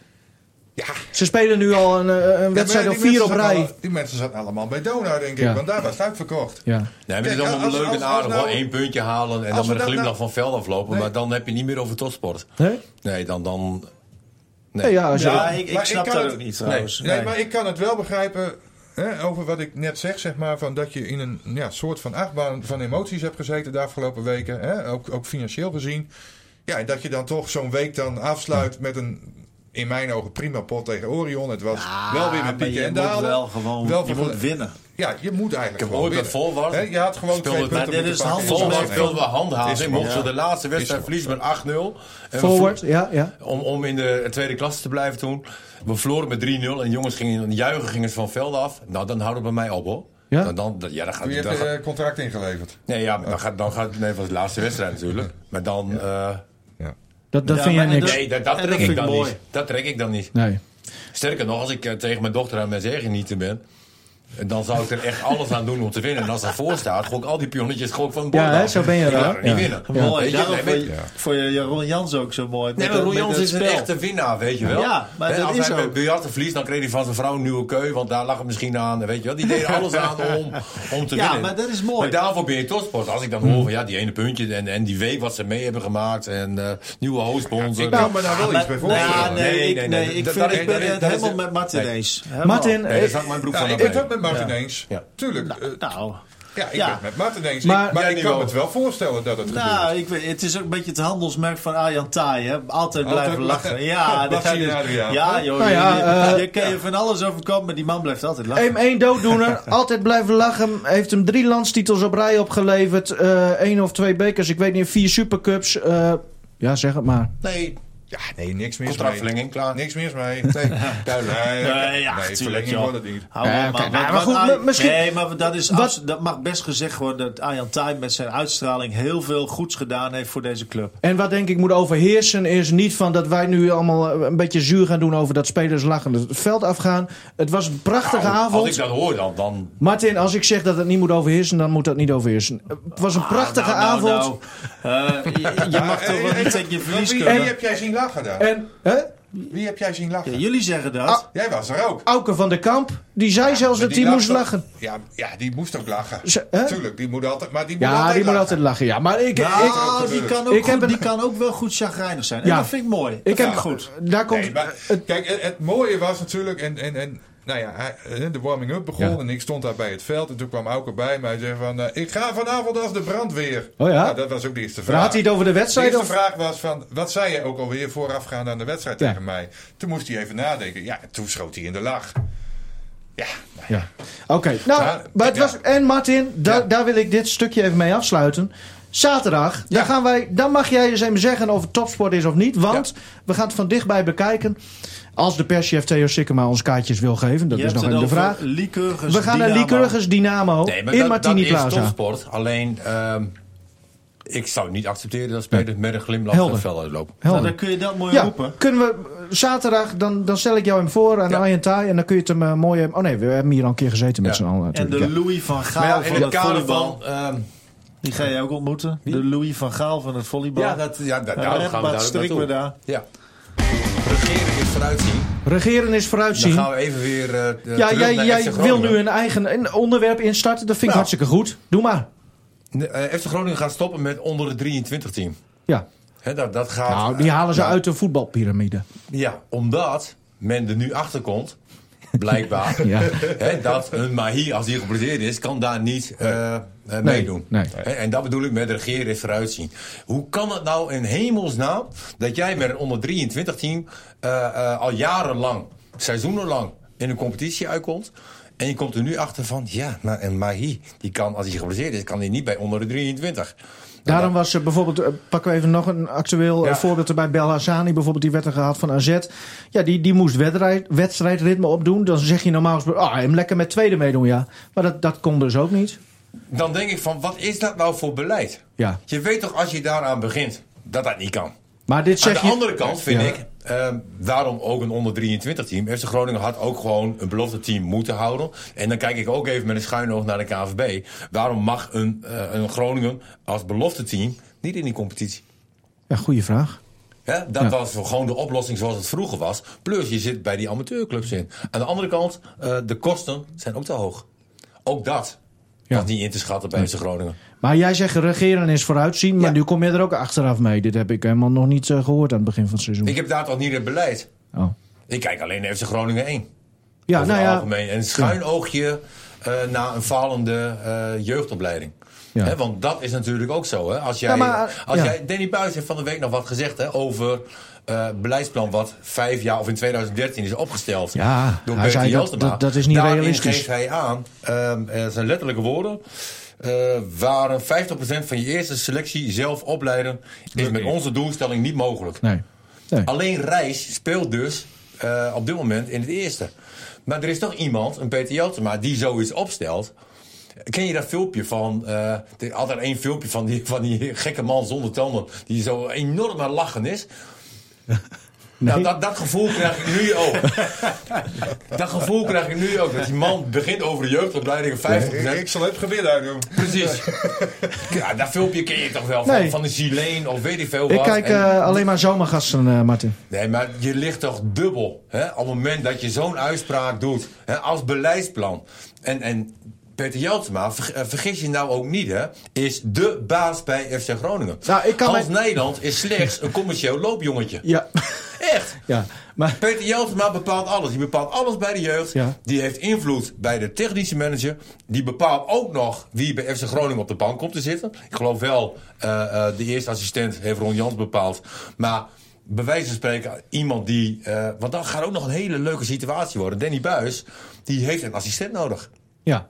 Ja. Ze spelen nu al een, eh, een wedstrijd Ja, of vier op rij. alle- die mensen zaten allemaal bij Dona, denk ik. Ja. Want daar was het uitverkocht. Ja. Nee, maar het is allemaal als- leuk als- en aardig. nou- Wel één puntje halen en dan met een glimlach nou- van veld aflopen. Nee. Maar dan heb je niet meer over topsport. Nee? Nee, dan... dan nee. Nee, ja, als je, Ja, ik, ik Maar snap ik kan dat het- ook niet trouwens. Nee, maar ik kan het wel begrijpen hè, over wat ik net zeg, zeg maar. Van dat je in een ja, soort van achtbaan van emoties hebt gezeten de afgelopen weken. Hè, ook, ook financieel gezien. Ja, en dat je dan toch zo'n week dan afsluit met een... In mijn ogen prima pot tegen Orion. Het was Ja, wel weer met pieken je en moet dalen. wel gewoon Wel je moet winnen. Ja, je moet eigenlijk Ik gewoon bij. Volwart. Je had gewoon Speelde twee het- punten dit is we handhaving. gewoon. Mochten ze de laatste wedstrijd verliezen met 8-0. En we forward, ja, ja. om, om in de tweede klasse te blijven toen. We verloren met 3-0 en jongens gingen juichen gingen ze van veld af. Nou, dan houdt het bij mij op hoor. Ja? Dan, dan, dat- ja, dan gaat, Wie dan heb je gaat- eh, contract ingeleverd? nee, ja, maar dan gaat, dan gaat, nee, was de laatste wedstrijd natuurlijk. Maar dan, eh, Dat, dat Ja, vind jij niks. nee, dat, trek dat ik dan mooi. niet. Dat trek ik dan niet. Nee. Sterker nog, als ik eh, tegen mijn dochter aan mijn zeggen niet ben, dan zou ik er echt alles aan doen om te winnen. En als ervoor staat, gooi ik al die pionnetjes gewoon van het bord Ja, hè, zo ben je Ik wel, niet Ja. winnen. Ja. Mooi, Weet je, nee, Jeroen Jans ook zo mooi. Nee, Met maar dat- met Jans dat is een echte winnaar, weet je wel. Ja, maar dat als is hij met biljarten verliest, dan kreeg hij van zijn vrouw een nieuwe keu. Want daar lag het misschien aan, weet je wel. Die deden alles aan om, om te Ja, winnen. maar dat is mooi. Maar daarvoor ben je topsport. Als ik dan hoor van ja, die ene puntje en, en die week wat ze mee hebben gemaakt. En eh, nieuwe hoofdsponsor. Ik kan me daar wel Maar- iets bij voorstellen. Nou, nee, Nee, ik, nee, ik, dat- vind, dat- ik ben dat- het dat helemaal met Martin eens. Martin, zak mijn broek Nou, van ik met Martin Ja. eens. Ja. Tuurlijk. eh, Nou, ja, ik ja. ben het met Martin eens. Maar- Maar, maar ik kan me het wel voorstellen dat het nou, gebeurt. ik weet, het is ook een beetje het handelsmerk van Arjan Taai. Hè? Altijd blijven lachen. lachen. Ja, *laughs* dat gaat je, dus- Adriaan? Ja, joh. Nou ja, je, eh, je kan je van alles overkomen, maar die man blijft altijd lachen. M1 dooddoener, *laughs* altijd blijven lachen. Heeft hem drie landstitels op rij opgeleverd. Eén of twee bekers, ik weet niet, vier supercups. Eh, ja, zeg het maar. Nee, Ja, nee, niks mis mee. contractverlenging, klaar. Niks mis mee. *laughs* Nee, duidelijk. Nee, Nee, ja, nee tuurlijk, verlenging joh. wordt het niet. Hou Ja, maar goed, misschien- Nee, maar dat, is Wat- abs- dat mag best gezegd worden dat Arjan Taai met zijn uitstraling heel veel goeds gedaan heeft voor deze club. En wat denk ik moet overheersen is niet van dat wij nu allemaal eh, een beetje zuur gaan doen over dat spelers lachen het veld afgaan. Het was een prachtige Nou, avond. Als ik dat hoor dan, dan Martin, als ik zeg dat het niet moet overheersen, dan moet dat niet overheersen. Het was een prachtige Nou, nou, avond. nou, eh, je, je mag toch *laughs* wel niet tegen je verlies kunnen. wie heb jij zien lachen daar? En hè? Wie heb jij zien lachen? Ja, jullie zeggen dat. Ah. Jij was er ook. Auke van der Kamp, die zei zelfs dat Die hij moest lachen. Ja, ja, die moest ook lachen. Hè? Tuurlijk, die moet altijd, maar die moet Ja, altijd die moet altijd lachen. Ja, maar ik, ik, Nou, die kan, ook Ik heb een- die kan ook wel goed chagrijnig zijn. En Ja. dat vind ik mooi. ik dat heb ik goed. Daar komt. Nee, maar, kijk, het, het mooie was natuurlijk, en, en, en nou ja, hij- de warming-up begon Ja. en ik stond daar bij het veld. En toen kwam Auke bij mij en zei van, eh, ik ga vanavond als de brandweer. Oh ja? Nou, dat was ook de eerste vraag. had hij het over de de wedstrijd? eerste Of? vraag was van, wat zei je ook alweer voorafgaand aan de wedstrijd Ja. tegen mij? Toen moest hij even nadenken. Ja, toen schoot hij in de lach. Ja, nou, Ja. Oké, nou, maar het was, en Martin, da- daar wil ik dit stukje even mee afsluiten. Zaterdag, dan, Ja. gaan wij, dan mag jij eens even zeggen of het topsport is of niet. Want we gaan het van dichtbij bekijken. Als de perschef Theo Sikkema ons kaartjes wil geven. Dat Je is nog het even de vraag. Lycurgus We gaan naar. Lycurgus Dynamo Nee, in dat, Martini dat is Plaza. topsport. Alleen, ehm, ik zou niet accepteren dat spelers met een glimlach Helder. het veld uitlopen. Nou, dan kun je dat mooi Ja, roepen. kunnen we eh, zaterdag, dan, dan stel ik jou hem voor aan Ja. Arjen. En dan kun je het hem eh, mooi... Oh nee, we hebben hier al een keer gezeten met Ja. z'n allen En de ja. Louis van Gaal ja, in van het het kader van... Die ga je ook ontmoeten. De Louis van Gaal van het volleybal. ja, dat, ja, da- Ja, daarom echt, gaan we daar we daar. Ja. Regeren is vooruitzien. Regeren is Dan vooruitzien. gaan we even weer eh, Ja, terug jij, naar jij FC wil nu een eigen een onderwerp instarten. Dat vind ik Ja. hartstikke goed. Doe maar. Eh, FC Groningen gaat stoppen met onder de 23 team. Ja. Hè, dat, dat gaat, Nou, die halen ze ja, uit de voetbalpyramide. Ja, omdat men er nu achter komt, blijkbaar, *laughs* Ja. dat een Mahi, als hij geblesseerd is, kan daar niet eh, eh, meedoen. nee. En dat bedoel ik met regeren is vooruitzien. Hoe kan het nou in hemelsnaam dat jij met een onder 23 team eh, al jarenlang, seizoenenlang in een competitie uitkomt? En je komt er nu achter van, ja, maar een Mahi, die kan, als hij geblesseerd is, kan hij niet bij onder de 23. Daarom was er bijvoorbeeld, eh, pakken we even nog een actueel eh, Ja. voorbeeld erbij. Bel Hassani bijvoorbeeld, die werd er gehaald van AZ. Ja, die, die moest wedstrijd, wedstrijdritme opdoen. Dan zeg je normaal gesproken, ah, hem lekker met tweede meedoen, ja. Maar dat, dat kon dus ook niet. Dan denk ik van, wat is dat nou voor beleid? Ja. Je weet toch als je daaraan begint, dat dat niet kan. Maar dit Aan zeg de je... andere kant vind Ja. ik, ehm, daarom ook een onder 23 team. FC Groningen had ook gewoon een belofte team moeten houden. En dan kijk ik ook even met een schuin oog naar de KVB. Waarom mag een, eh, een Groningen als belofte team niet in die competitie? Ja, goede vraag. Hè, dat Ja. was gewoon de oplossing zoals het vroeger was. Plus je zit bij die amateurclubs in. Aan de andere kant, eh, de kosten zijn ook te hoog. Ook dat Ja. was niet in te schatten bij FC Groningen. Maar jij zegt regeren is vooruitzien. Maar Ja. nu kom je er ook achteraf mee. Dit heb ik helemaal nog niet eh, gehoord aan het begin van het seizoen. Ik heb daar toch niet het beleid. Oh. Ik kijk alleen naar FC Groningen 1. Ja, over nou ja. algemeen. En een schuin oogje eh, naar een falende eh, jeugdopleiding. Ja. Want dat is natuurlijk ook zo. Hè? Als jij, Ja, maar, als ja. jij, Danny Buis heeft van de week nog wat gezegd hè, over eh beleidsplan wat vijf jaar of in 2013 is opgesteld. Ja, door Bertie dat- Jeltema. dat- dat is niet Daarin realistisch. geeft hij aan, ehm, eh, zijn letterlijke woorden. Eh waren 50% van je eerste selectie zelf opleiden is met onze doelstelling niet mogelijk. Nee. nee. Alleen Reis speelt dus eh, op dit moment in het eerste. Maar er is toch iemand, een Peter Jeltema, die zoiets opstelt. Ken je dat filmpje van... eh, er altijd één filmpje van die, van die gekke man zonder tanden... die zo enorm aan lachen is. *laughs* Nou, dat, dat gevoel krijg ik nu ook. *laughs* dat gevoel krijg ik nu ook. Dat die man begint over de jeugdopleiding 50%. Ik, ik zal het gebit uitdoen. Precies. *laughs* Ja, dat filmpje ken je toch wel van, Nee. van de Zileen of weet ik veel Ik wat. kijk En- eh, alleen maar zomergasten, eh, Martin. Nee, maar je ligt toch dubbel. Hè? Op het moment dat je zo'n uitspraak doet hè, als beleidsplan. En, en Peter Jeltsma, ver- eh, vergis je nou ook niet, hè, is de baas bij FC Groningen. Nou, ik kan Hans mij- Nijland is slechts een commercieel loopjongetje. Ja. Echt. ja. Maar Peter Jeltsma bepaalt alles. Die bepaalt alles bij de jeugd. Ja. Die heeft invloed bij de technische manager. Die bepaalt ook nog wie bij FC Groningen op de bank komt te zitten. Ik geloof wel, eh, de eerste assistent heeft Ron Jans bepaald. Maar bij wijze van spreken, iemand die... eh, want dat gaat ook nog een hele leuke situatie worden. Danny Buis, die heeft een assistent nodig. ja.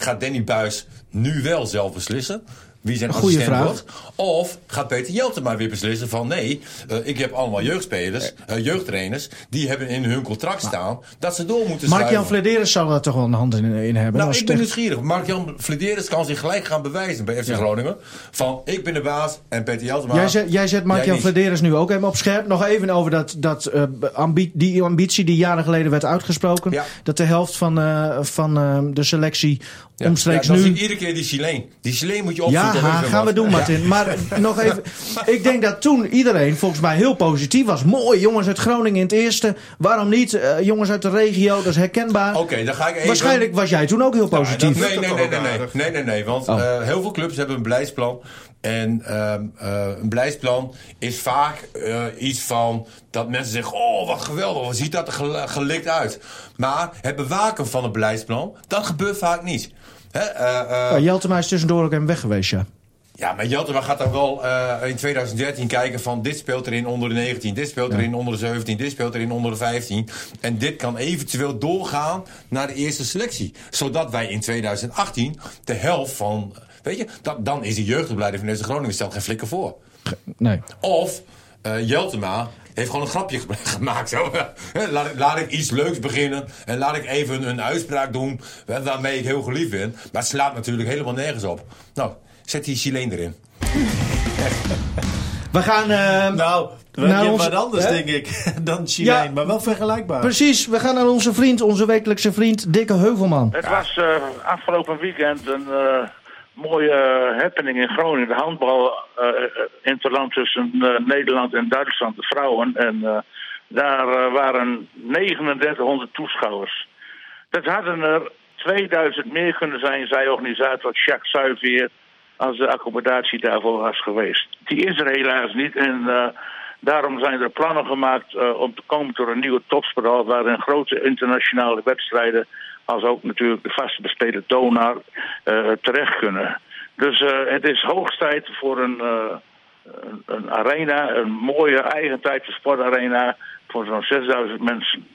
Gaat Danny Buis nu wel zelf beslissen? Wie zijn Goeie assistent vraag. wordt? Of gaat Peter Jelte maar weer beslissen van nee, eh, ik heb allemaal jeugdspelers, eh, jeugdtrainers, die hebben in hun contract staan dat ze door moeten Mark-Jan schuiven. Flederis zal er toch wel een hand in, in hebben. Nou, ik ben nieuwsgierig. Mark-Jan Flederis kan zich gelijk gaan bewijzen bij FC Groningen. Van, ik ben de baas en Peter Jeltema... Jij zet, jij zet Mark-Jan niet. Flederis nu ook even op scherp. Nog even over dat, dat, ambi- die ambitie die jaren geleden werd uitgesproken. Ja. Dat de helft van, van de selectie Ja, omstreeks ja, nu... ik iedere keer die Chileen. Die Chileen moet je Ja, opzoeken. je gaan we doen, Martin. Maar *laughs* nog even. Ik denk dat toen iedereen volgens mij heel positief was. Mooi, jongens uit Groningen in het eerste. Waarom niet? Eh, jongens uit de regio, dat is herkenbaar. Oké, dan ga ik even... Waarschijnlijk was jij toen ook heel positief. dat- Nee, nee, nee, nee, nee, nee, nee, nee, want Oh. eh, heel veel clubs hebben een beleidsplan. En ehm, eh, een beleidsplan is vaak iets van dat mensen zeggen: Oh, wat geweldig, wat ziet dat er gel- gelikt uit. Maar het bewaken van een beleidsplan, dat gebeurt vaak niet. Hè, eh, eh, Jeltema is tussendoor ook even weg geweest, ja. ja, maar Jeltema gaat dan wel eh, in 2013 kijken van dit speelt erin onder de 19, dit speelt erin onder de 17, dit speelt erin onder de 15. En dit kan eventueel doorgaan naar de eerste selectie. Zodat wij in 2018 de helft van Weet je, dan, dan is die jeugdopleiding van deze Groningen stelt geen flikker voor. Nee. Of Jeltema heeft gewoon een grapje ge- *laughs* gemaakt. Zo. Hè, laat, ik, laat ik iets leuks beginnen en laat ik even een uitspraak doen waarmee ik heel geliefd ben. Maar het slaat natuurlijk helemaal nergens op. Nou, zet die Chileen erin. *laughs* We gaan... eh, Nou, we hebben onze- wat anders, hè? denk ik, *laughs* dan Chileen. Ja. Maar wel vergelijkbaar. Precies, we gaan naar onze vriend, onze wekelijkse vriend Dikke Heuvelman. Het was eh, afgelopen weekend een eh, mooie eh, happening in Groningen. De handbal eh, eh, interland tussen Nederland en Duitsland, de vrouwen. En daar waren 3900 toeschouwers. Dat hadden er 2000 meer kunnen zijn, zei organisator Jacques Suivier, als de accommodatie daarvoor was geweest. Die is er helaas niet en daarom zijn er plannen gemaakt om te komen tot een nieuwe topsporthal waarin grote internationale wedstrijden, als ook natuurlijk de vaste besteden Donar, eh, terecht kunnen. Dus eh, het is hoogst tijd voor een, eh, een arena, een mooie eigentijdse sportarena voor zo'n 6000 mensen.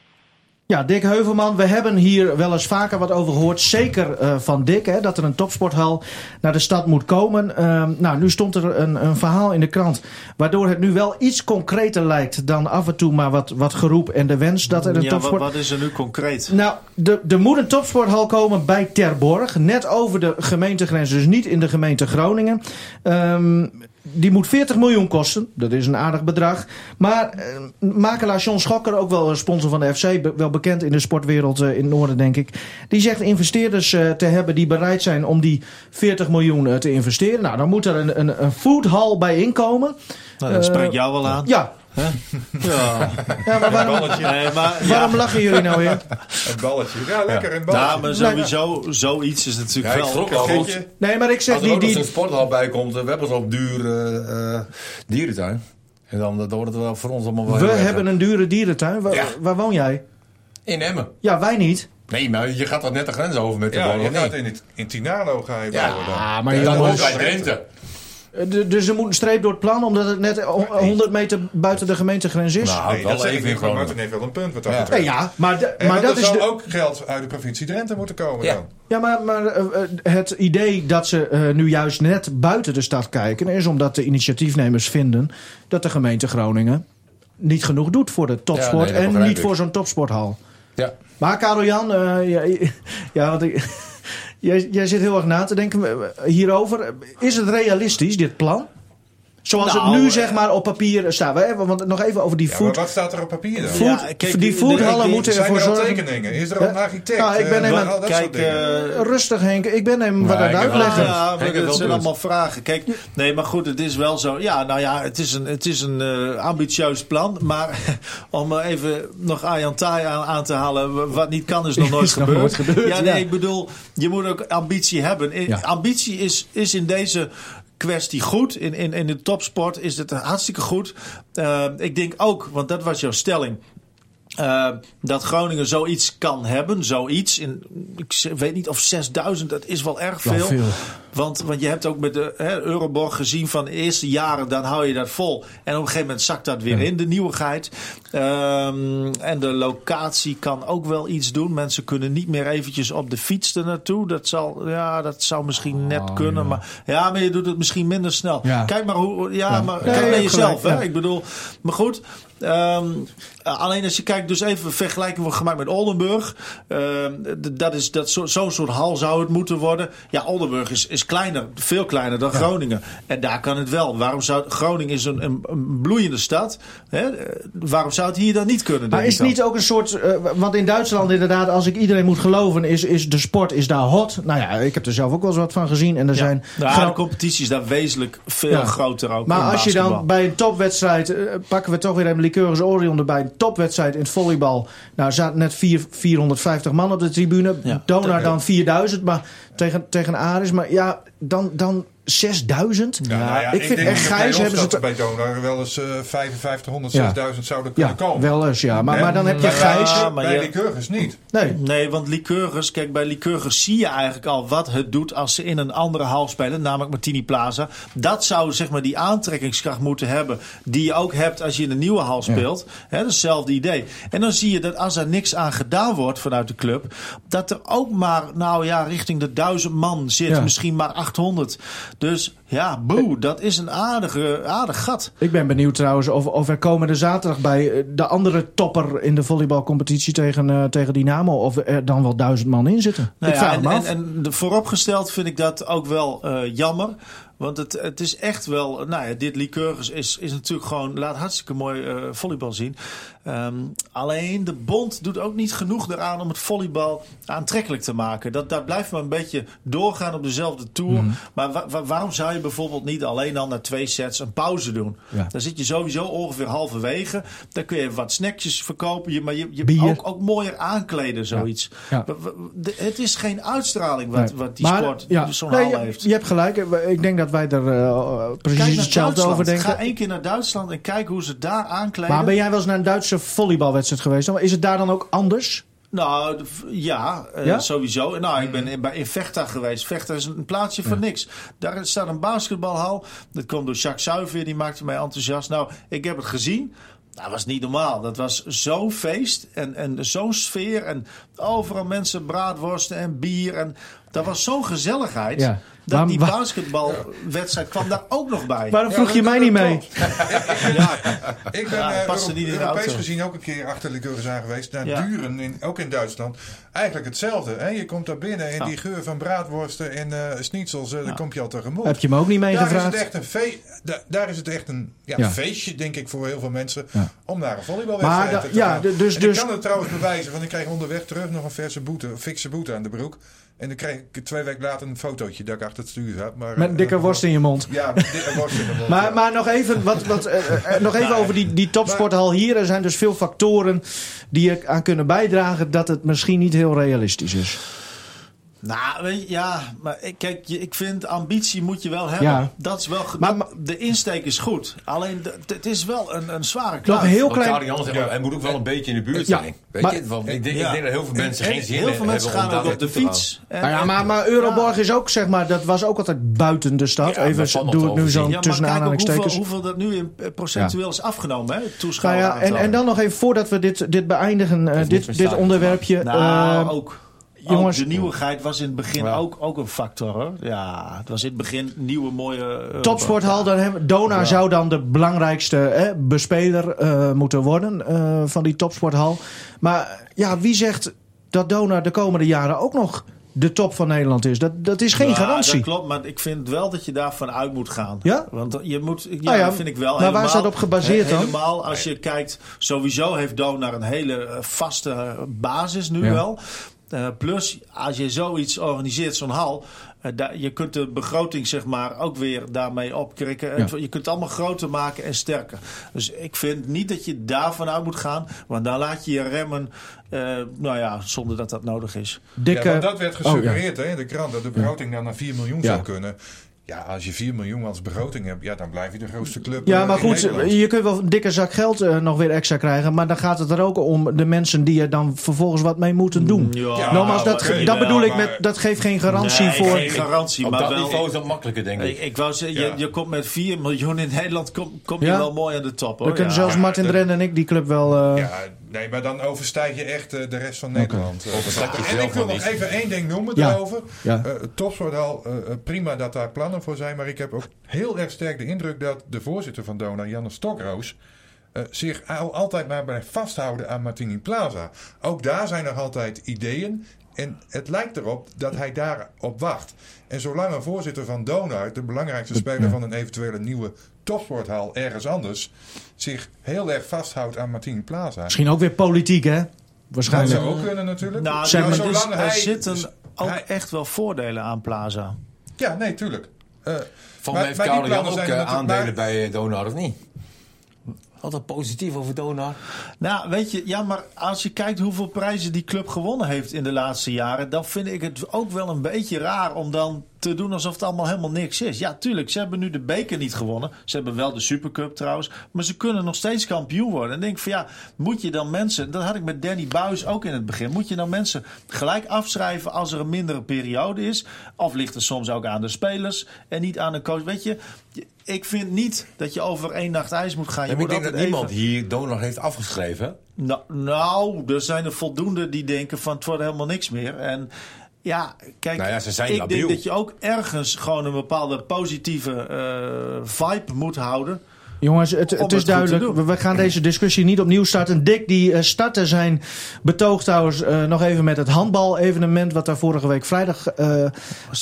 Ja, Dick Heuvelman, we hebben hier wel eens vaker wat over gehoord. Zeker eh, van Dick, hè, dat er een topsporthal naar de stad moet komen. Ehm, nou, nu stond er een, een verhaal in de krant. Waardoor het nu wel iets concreter lijkt dan af en toe maar wat, wat geroep en de wens dat er een ja, wat, topsport. wat is er nu concreet? Nou, de- er moet een topsporthal komen bij Terborg. Net over de gemeentegrens, dus niet in de gemeente Groningen. Ehm, die moet 40 miljoen kosten. Dat is een aardig bedrag. Maar eh, makelaar John Schokker, ook wel een sponsor van de FC, be- wel bekend in de sportwereld eh, in het noorden, denk ik. Die zegt investeerders eh, te hebben die bereid zijn om die 40 miljoen te investeren. Nou, dan moet er een, een, een bij inkomen. Nou, dat spreekt jou wel aan. Ja, *laughs* Ja. ja maar waarom, Balletje. Nee, maar, ja. waarom lachen jullie nou weer? *laughs* Het balletje. Ja, lekker. Een balletje. Nou, maar sowieso, zoiets is natuurlijk Ja, ik wel... schrok al. Pakketje. Nee, maar ik zeg Als er die... die zo'n sporthal bij komt, eh, we hebben zo'n duur eh, eh, dierentuin. En dan, dan wordt het wel voor ons allemaal wel we hebben een dure dierentuin. Waar, Ja. waar woon jij? In Emmen. Ja, wij niet. Nee, maar je gaat toch net de grens over met de Ja, bal, je gaat niet? in, het, in Tinalo ga je Ja, bouwen dan. maar Ja, dan ook bij Drenthe. Eh, Dus er moet een streep door het plan, omdat het net o- 100 meter buiten de gemeentegrens is? Nou, Nee, dat wel even in niet, maar. Martin heeft wel een punt wat dat Ja. nee, ja, maar, de- En maar dat is zou de, ook geld uit de provincie Drenthe moeten komen Ja. dan. Ja, maar, maar eh, eh, het idee dat ze eh, nu juist net buiten de stad kijken... is omdat de initiatiefnemers vinden dat de gemeente Groningen... niet genoeg doet voor de topsport Ja, nee, dat en niet ik. voor zo'n topsporthal. Ja. Maar Karel-Jan, eh, ja, *laughs* ja, want ik, jij, jij zit heel erg na te denken eh, hierover. Is het realistisch, dit plan? Zoals Nou, het nu eh, zeg maar op papier staat. We hebben, want nog even over die Ja, food... maar wat staat er op papier dan? Food- Ja, kijk, die de- foodhallen moeten Zijn ervoor er al zorgen... tekeningen? Is er al een Ja. architect? Nou, ik ben Eh, hem aan- al dat soort Kijk, dingen. eh, Rustig Henk, ik ben hem wat aan het uitleggen. Ja, maar dat zijn allemaal vragen. Kijk, nee, maar goed, het is wel zo. Ja, nou ja, het is een, het is een eh, ambitieus plan. Maar *laughs* om even nog Arjan Taai aan, aan te halen. Wat niet kan, is nog nooit *laughs* Is nog gebeurd. nooit gebeurd, ja, nee, ja. ik bedoel, je moet ook ambitie hebben. Ja. Ambitie is, is in deze kwestie goed. In, in, in de topsport is het hartstikke goed. Eh, ik denk ook, want dat was jouw stelling. Eh, dat Groningen zoiets kan hebben, zoiets. In, ik weet niet of 6000, dat is wel erg Wel veel. veel. Want, want je hebt ook met de hè, Euroborg gezien van de eerste jaren, dan hou je dat vol. En op een gegeven moment zakt dat weer in, de nieuwigheid. Ehm, en de locatie kan ook wel iets doen. Mensen kunnen niet meer eventjes op de fiets er naartoe. Dat, zal, ja, dat zou misschien net kunnen. Maar, ja, maar je doet het misschien minder snel. Oh, Ja. Kijk maar hoe. Ja, maar kijk naar jezelf. hè? ja. Ik bedoel, maar goed. Ehm, alleen als je kijkt, dus even vergelijking wordt gemaakt met Oldenburg. Ehm, dat is dat zo- zo'n soort hal zou het moeten worden. Ja, Oldenburg is, is kleiner, veel kleiner dan Groningen. En daar kan het wel. Waarom zou Groningen is een, een, een bloeiende stad? Hè? Eh, Waarom zou het hier dan niet kunnen? Maar is het niet ook een soort... eh, want in Duitsland inderdaad, als ik iedereen moet geloven... is, is de sport is daar hot. Nou ja, ik heb er zelf ook wel eens wat van gezien. En er Ja. zijn... Nou, de competitie is daar wezenlijk veel Ja. groter ook. maar als je dan bij een topwedstrijd... eh, pakken we toch weer een Liqueurs Orion erbij. Een topwedstrijd in het volleybal. Nou, er zaten net vier, 450 man op de tribune. Ja. Donar dan 4000. Maar tegen, tegen Aris. Maar ja, dan... dan 6000. Ja, nou ja, ik vind de Gijs hebben ze bij Donar wel eens eh 5500, Ja. 6000 zouden kunnen Ja, komen. wel eens, ja. Maar, dan heb je Gijs. Ja, maar bij je- Lycurgus niet. Nee. Nee, want Lycurgus, kijk, bij Lycurgus zie je eigenlijk al wat het doet als ze in een andere hal spelen, namelijk Martini Plaza. Dat zou zeg maar die aantrekkingskracht moeten hebben, die je ook hebt als je in een nieuwe hal speelt. Dat is hetzelfde idee. En dan zie je dat als er niks aan gedaan wordt vanuit de club, dat er ook maar, nou ja, richting de duizend man zit, Ja. misschien maar 800. Dus ja, boe, dat is een aardige, aardig gat. Ik ben benieuwd trouwens of, of er komende zaterdag bij eh, de andere topper in de volleybalcompetitie tegen, eh, tegen Dynamo. of er dan wel duizend man in zitten. Nou ik ja, vraag en, me en, af. en de- vooropgesteld vind ik dat ook wel eh, jammer. Want het, het is echt wel. Nou ja, dit Lycurgus is, is natuurlijk gewoon. Laat hartstikke mooi volleybal zien. Ehm, alleen de bond doet ook niet genoeg eraan om het volleybal aantrekkelijk te maken. Dat, dat blijft maar een beetje doorgaan op dezelfde tour. Mhm. Maar wa- wa- waarom zou je bijvoorbeeld niet alleen al na twee sets een pauze doen? Ja. Dan zit je sowieso ongeveer halverwege. Dan kun je wat snackjes verkopen. Je, maar je, je ook, ook mooier aankleden, zoiets. Ja. Het is geen uitstraling wat, Nee. wat die Maar, sport ja, zo'n nee, je- heeft. Je hebt gelijk. Ik denk dat wij er eh, precies hetzelfde over Duitsland. denken. Ga één keer naar Duitsland en kijk hoe ze daar aankleden. Maar ben jij wel eens naar een Duitse volleybalwedstrijd geweest? Is het daar dan ook anders? Nou, ja, eh, Ja? sowieso. Nou, ik ben in, bij, in Vechta geweest. Vechta is een plaatsje voor niks. Daar staat een basketbalhal. Dat komt door Jacques Zuiver, die maakte mij enthousiast. Nou, ik heb het gezien. Dat was niet normaal. Dat was zo'n feest en, en zo'n sfeer. En overal mensen braadworsten en bier. En dat was zo'n gezelligheid. Ja. Dat Maar- die basketbalwedstrijd kwam daar ook nog bij. Waarom Ja, vroeg je mij niet mee? *laughs* ja, Ik ben Ja, eh, Euro- de Europees gezien ook een keer achter Lycurgus aan geweest. Naar Ja. Duren, in, ook in Duitsland. Eigenlijk hetzelfde. Hè? Je komt daar binnen en Ja. die geur van braadworsten en eh schnitzels, eh, daar kom je al tegemoet. Heb je me ook niet daar is het meegevraagd? echt een fe- da- daar is het echt een ja, Ja. feestje, denk ik, voor heel veel mensen. Ja. Om naar een volleybalwedstrijd te ja, gaan. de- dus- en dus- ik kan het trouwens bewijzen, want ik kreeg onderweg terug nog een verse boete, een fikse boete aan de broek. En dan kreeg ik twee weken later een fotootje dat ik achter het stuur zat. Maar, Met eh, dikke worst in je mond. Ja, met dikke worst in de mond. *laughs* Maar, ja. maar nog even, wat, wat, eh, eh, nog even over die, die topsporthal hier. Er zijn dus veel factoren die er aan kunnen bijdragen dat het misschien niet heel realistisch is. Nou, weet je, ja, maar ik, kijk, ik vind ambitie moet je wel hebben. Ja. Dat is wel, Maar- dat- maar- de insteek is goed. Alleen, het is wel een, een zware Nog kluif. een heel klein... Kari Jan zegt, Ja. hij moet ook wel een beetje in de buurt Ja, zijn. Weet maar- je? Want ik, denk, Ja. ik denk dat heel veel mensen En geen zin heel veel mensen hebben om gaan ook op de fiets. En- Nou ja, maar, maar Euroborg is ook, zeg maar, dat was ook altijd buiten de stad. Ja, dat Even doe het nu zo tussen kijk ook hoeveel, aanhalingstekens. hoeveel dat nu in eh, procentueel is afgenomen, hè? Het Nou en, en dan nog even voordat we dit, dit beëindigen, eh, dit, dit onderwerpje. Nou, eh, ook. Jongens- de nieuwigheid was in het begin Ja. ook, ook een factor. Hoor. Ja, het was in het begin nieuwe mooie... eh, Topsporthal, dan hebben, Dona zou dan de belangrijkste hè, bespeler eh, moeten worden eh, van die topsporthal. Maar ja, wie zegt dat Dona de komende jaren ook nog de top van Nederland is? Dat, dat is geen Ja, garantie. Dat klopt, maar ik vind wel dat je daarvan uit moet gaan. Ja? Want je moet, ja, ja, dat vind ik wel. maar waar is dat op gebaseerd dan? Helemaal als je kijkt, sowieso heeft Donar een hele vaste basis nu Ja. wel. Eh, plus, als je zoiets organiseert, zo'n hal, eh, je kunt de begroting zeg maar ook weer daarmee opkrikken. Ja. Je kunt het allemaal groter maken en sterker. Dus ik vind niet dat je daarvan uit moet gaan, want dan laat je je remmen, eh, nou ja, zonder dat dat nodig is. Dikke, Ja, dat werd Oh, ja. gesuggereerd hè, in de krant, dat de begroting dan naar 4 miljoen Ja. zou kunnen. Ja, als je 4 miljoen als begroting hebt, ja, dan blijf je de grootste club Ja, eh, maar in goed, Nederland. je kunt wel een dikke zak geld eh, nog weer extra krijgen. Maar dan gaat het er ook om de mensen die er dan vervolgens wat mee moeten doen. Ja, Nogmaals, dat, dat wel, bedoel ik maar- met, dat geeft geen garantie Nee, voor... geen garantie, Op maar dat wel... niveau is dat makkelijker, denk ik. Ik, ik wou zeggen, Ja. je, je komt met 4 miljoen in Nederland, kom, kom je wel mooi aan de top. Hoor. We kunnen Ja. zelfs Martin dat- Dren en ik die club wel... eh, Ja, nee, maar dan overstijg je echt eh, de rest van Nederland. En zelf ik wil nog niet. even één ding noemen Ja. daarover. Ja. Eh, topsporthal, eh, prima dat daar plannen voor zijn. Maar ik heb ook heel erg sterk de indruk dat de voorzitter van Dona, Janne Stokroos... eh, zich al, altijd maar blijft vasthouden aan Martini Plaza. Ook daar zijn nog altijd ideeën. En het lijkt erop dat hij daarop wacht. En zolang een voorzitter van Donar, de belangrijkste speler van een eventuele nieuwe topsporthal ergens anders, zich heel erg vasthoudt aan Martini Plaza. Misschien ook weer politiek, hè? Dat Waarschijnlijk. zou ook kunnen natuurlijk. Nou, Zeg er- maar- er, is- zolang er hij- zitten ook hij- echt wel voordelen aan Plaza. Ja, nee, tuurlijk. Eh, Van maar- mij heeft Jan ook eh, aandelen maar- bij eh, Donar, of niet? Altijd positief over Donar. Nou, weet je, ja, maar als je kijkt hoeveel prijzen die club gewonnen heeft in de laatste jaren, dan vind ik het ook wel een beetje raar om dan te doen alsof het allemaal helemaal niks is. Ja, tuurlijk, ze hebben nu de beker niet gewonnen. Ze hebben wel de Supercup trouwens. Maar ze kunnen nog steeds kampioen worden. En denk van ja, moet je dan mensen... Dat had ik met Danny Buis ook in het begin. Moet je dan mensen gelijk afschrijven als er een mindere periode is? Of ligt het soms ook aan de spelers en niet aan de coach? Weet je, ik vind niet dat je over één nacht ijs moet gaan. Je moet ik denk dat niemand hier donderdag heeft afgeschreven. nou, nou, er zijn er voldoende die denken van het wordt helemaal niks meer. En ja, kijk, Nou ja, ze zijn ik labiel. denk dat je ook ergens gewoon een bepaalde positieve eh, vibe moet houden. Jongens, het, het is duidelijk. We, we gaan deze discussie niet opnieuw starten. Dick die eh, startte zijn betoog trouwens eh, nog even met het handbal-evenement... wat daar vorige week vrijdag eh,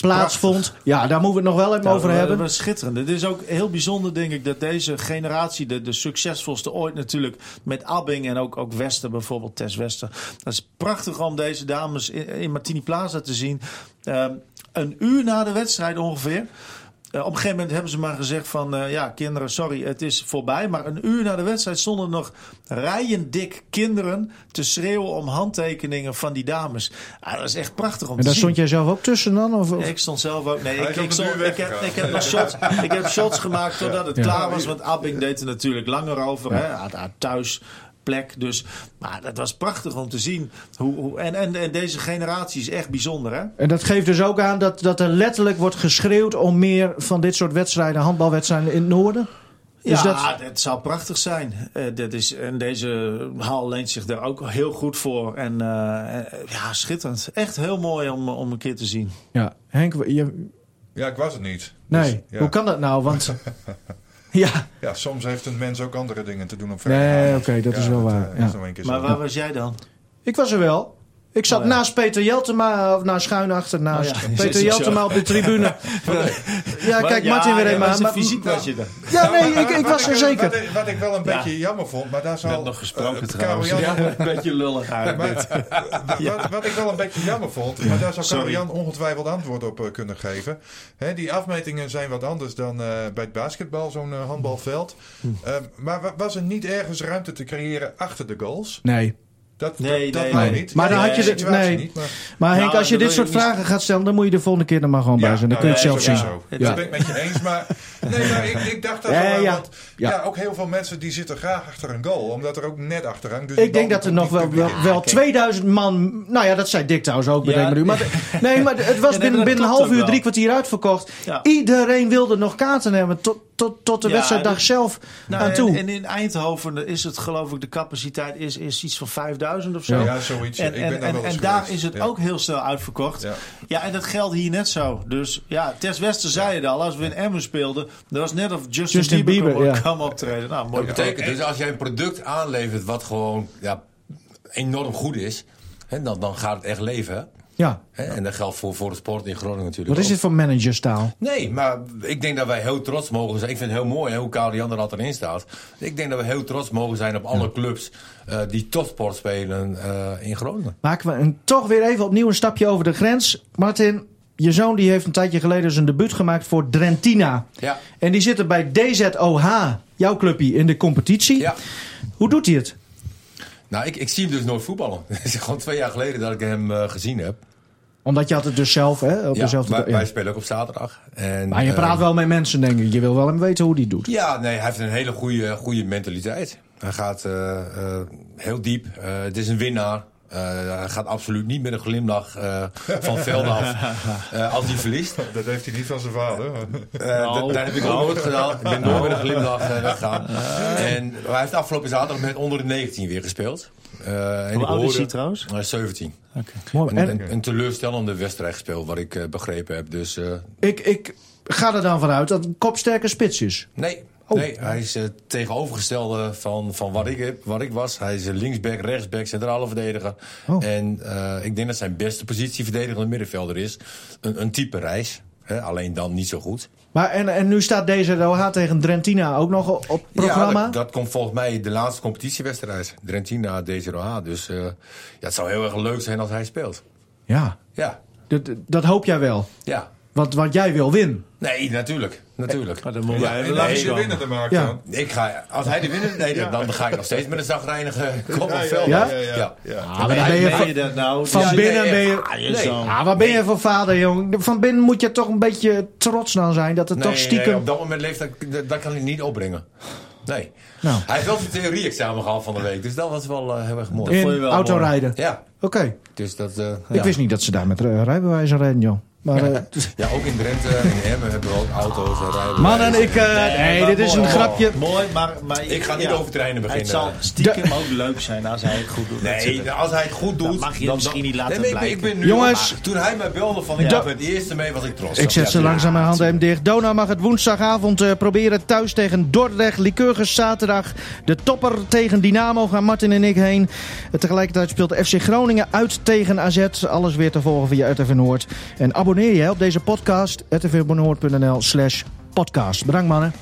plaatsvond. Ja, daar moeten we het nog wel even over hebben. Dat was schitterend. Het is ook heel bijzonder, denk ik, dat deze generatie, de, de succesvolste ooit natuurlijk, met Abbing en ook, ook Wester bijvoorbeeld, Tess Wester. Dat is prachtig om deze dames in, in Martini Plaza te zien. Ehm, een uur na de wedstrijd ongeveer. Eh, op een gegeven moment hebben ze maar gezegd van... eh, ja, kinderen, sorry, het is voorbij. Maar een uur na de wedstrijd stonden nog rijen dik kinderen... te schreeuwen om handtekeningen van die dames. Ah, dat is echt prachtig om En te daar zien. stond jij zelf ook tussen dan? Of, of- Ik stond zelf ook. Nee, ik, ik, stond- ik, heb, ik heb nog shots, ik heb shots gemaakt totdat het Ja. klaar was. Want Abing deed er natuurlijk langer over. Hè, aan Dus, maar dat was prachtig om te zien. Hoe, hoe, en, en, en deze generatie is echt bijzonder. Hè? En dat geeft dus ook aan dat, dat er letterlijk wordt geschreeuwd... om meer van dit soort wedstrijden, handbalwedstrijden in het noorden? Ja, Is dat... dat- zou prachtig zijn. Eh, dat is, en deze hal leent zich daar ook heel goed voor. En eh, eh, ja, schitterend. Echt heel mooi om, om een keer te zien. Ja, Henk, je, Ja, ik was het niet. nee, Dus, ja. hoe kan dat nou? Want *laughs* *laughs* ja, Ja, soms heeft een mens ook andere dingen te doen op Nee, vrijdag. oké, dat is wel waar, eh, ja. is Maar waar was jij dan? ik was er wel. Ik zat Oh, ja. naast Peter Jeltema, of naast schuin achter, naast Oh, ja. *laughs* Peter Jeltema op de tribune. *laughs* Ja, kijk, Martin weer ja, even maar- fysiek was je er. Ja, nee, ik, ik Wat was er Wat zeker. ik, wat ik wel een Ja. beetje jammer vond, maar daar zal... Net nog gesproken eh, trouwens. Karel-Jan- Ja, een beetje lullig eigenlijk dit. *laughs* Wat- wat, ik wel een beetje jammer vond, maar daar zou. Karel-Jan ongetwijfeld antwoord op eh, kunnen geven. Hè, die afmetingen zijn wat anders dan eh, bij het basketbal, zo'n eh, handbalveld. Hm. Eh, maar wa- was er niet ergens ruimte te creëren achter de goals? Nee. Dat, Nee, dat, nee, dat wou nee. niet. Maar dan Ja, had je nee. niet, maar, Maar Henk, Nou, als je dit soort je niet- vragen gaat stellen, dan moet je de volgende keer er maar gewoon bij zijn. Dan kun je het nou, zelf ja, zien. Ja. Dat ben ik met je eens. Maar, nee, maar ik, ik dacht dat Ja, wel, ja. want Ja. ja. ook heel veel mensen die zitten graag achter een goal. Omdat er ook net achter hangt. Dus Ik denk dat er nog wel, wel, publiek wel in. 2000 man. Nou ja, dat zei Dick trouwens ook, bedenk Ja. me. Maar, nee, maar het was Ja, binnen, binnen een half uur drie kwartier uitverkocht. Ja. Iedereen wilde nog kaarten hebben tot, tot, tot de Ja, wedstrijddag dat- zelf Nou, aan en, toe. en in Eindhoven is het geloof ik, de capaciteit is, is iets van 5000 of zo. Ja, zoiets. En, ik ben en, daar en, wel eens en daar is het Ja. ook heel snel uitverkocht. Ja. Ja. en dat geldt hier net zo. Dus ja, Tess Wester zei het al, als we in Emmen speelden, dat was net of Justin, Justin Bieber, Bieber, kwam optreden. Nou, mooi. Dat betekent dus als jij een product aanlevert wat gewoon ja, enorm goed is, hè, dan, dan gaat het echt leven. Ja. En dat geldt voor, voor de sport in Groningen natuurlijk. Wat is dit voor managerstaal? Nee, maar ik denk dat wij heel trots mogen zijn. Ik vind het heel mooi hè, hoe Karel Jan er altijd in staat. Ik denk dat we heel trots mogen zijn op alle clubs eh, die topsport spelen eh, in Groningen. Maken we een, toch weer even opnieuw een stapje over de grens. Martin, je zoon die heeft een tijdje geleden zijn debuut gemaakt voor Drentina. Ja. En die zit er bij DZOH, jouw clubje, in de competitie. Ja. Hoe doet hij het? Nou, ik, ik zie hem dus nooit voetballen. *laughs* Het is gewoon twee jaar geleden dat ik hem eh, gezien heb. Omdat je had het dus zelf, hè? Op Ja, dezelfde wij, ja. wij spelen ook op zaterdag. En, Maar je eh, praat wel met mensen, denk ik. Je wil wel hem weten hoe die het doet. Ja, nee, hij heeft een hele goede, goede mentaliteit. Hij gaat eh, eh, heel diep. Eh, het is een winnaar. Eh, hij gaat absoluut niet met een glimlach eh, van veld af *laughs* eh, als hij verliest. Dat heeft hij niet van zijn vader. Eh, *laughs* Nou, dat, heb ik ook nooit gedaan. Ik ben nooit met een glimlach weggegaan. En hij heeft afgelopen zaterdag met onder de 19 weer gespeeld. Eh, Hoe oud is hij trouwens? Eh, 17. Mooi. Een, En een, een teleurstellende wedstrijd gespeeld, wat ik eh, begrepen heb. Dus eh, ik, ik ga er dan vanuit dat een kopsterke spits is. nee. Oh. Nee, hij is het tegenovergestelde van, van wat, ik heb, wat ik was. Hij is een linksback, rechtsback, centrale verdediger. Oh. En eh, ik denk dat zijn beste positie verdedigende middenvelder is. Een, een type reis. Alleen dan niet zo goed. Maar en, en nu staat DZOH tegen Drentina ook nog op programma. Ja, dat, dat komt volgens mij de laatste competitiewedstrijd. Drentina, DZOH. Dus eh, ja, het zou heel erg leuk zijn als hij speelt. Ja, Ja, dat, dat hoop jij wel. ja. Want, want jij wil winnen. Nee, natuurlijk. Natuurlijk. Maar dan En langs als je de komen. winnende maakt Ja. dan. Ik ga, als hij de winnaar, nee, dan, dan ga ik nog steeds met een zagrijnige kop op veld. Ja? ja, ja, Ja. ja. Ah, maar dan ben je van, je dat nou? van Ja, binnen nee, ben je... Ah, je Nee. zoon. Ah, waar ben je voor vader, jong? Van binnen moet je toch een beetje trots aan zijn. Dat het Nee, toch stiekem... nee, op dat moment leeft dat, dat, dat kan hij niet opbrengen. Nee. Nou. Hij heeft wel zijn theorie-examen gehad van de week, dus dat was wel eh, heel erg mooi. in autorijden. Ja, Oké. dus dat... eh, Ik ja. wist niet dat ze daar met uh, rijbewijzen rijden, joh. Maar, eh, Ja, ook in Drenthe en in Emmen hebben we ook auto's en rijden. mannen, ik... eh, nee, maar dit is een mooi. grapje. Mooi, maar... maar Ik ga niet over treinen Het beginnen. zal stiekem ook leuk zijn als hij het goed doet. Nee, als hij het goed doet... Dat mag je misschien niet laten nee, blijken. Ik ben nu Jongens. Toen hij mij belde van ik ben het eerste mee, was ik trots. Ik zet ze langzamerhand even dicht. Dona mag het woensdagavond eh, proberen thuis tegen Dordrecht. Lycurgus zaterdag. De topper tegen Dynamo gaan Martin en ik heen. Eh, Tegelijkertijd speelt de FC Groningen uit tegen AZ. Alles weer te volgen via RTV Noord. En abonneer je op deze podcast. rtvnoord.nl slash podcast. Bedankt mannen.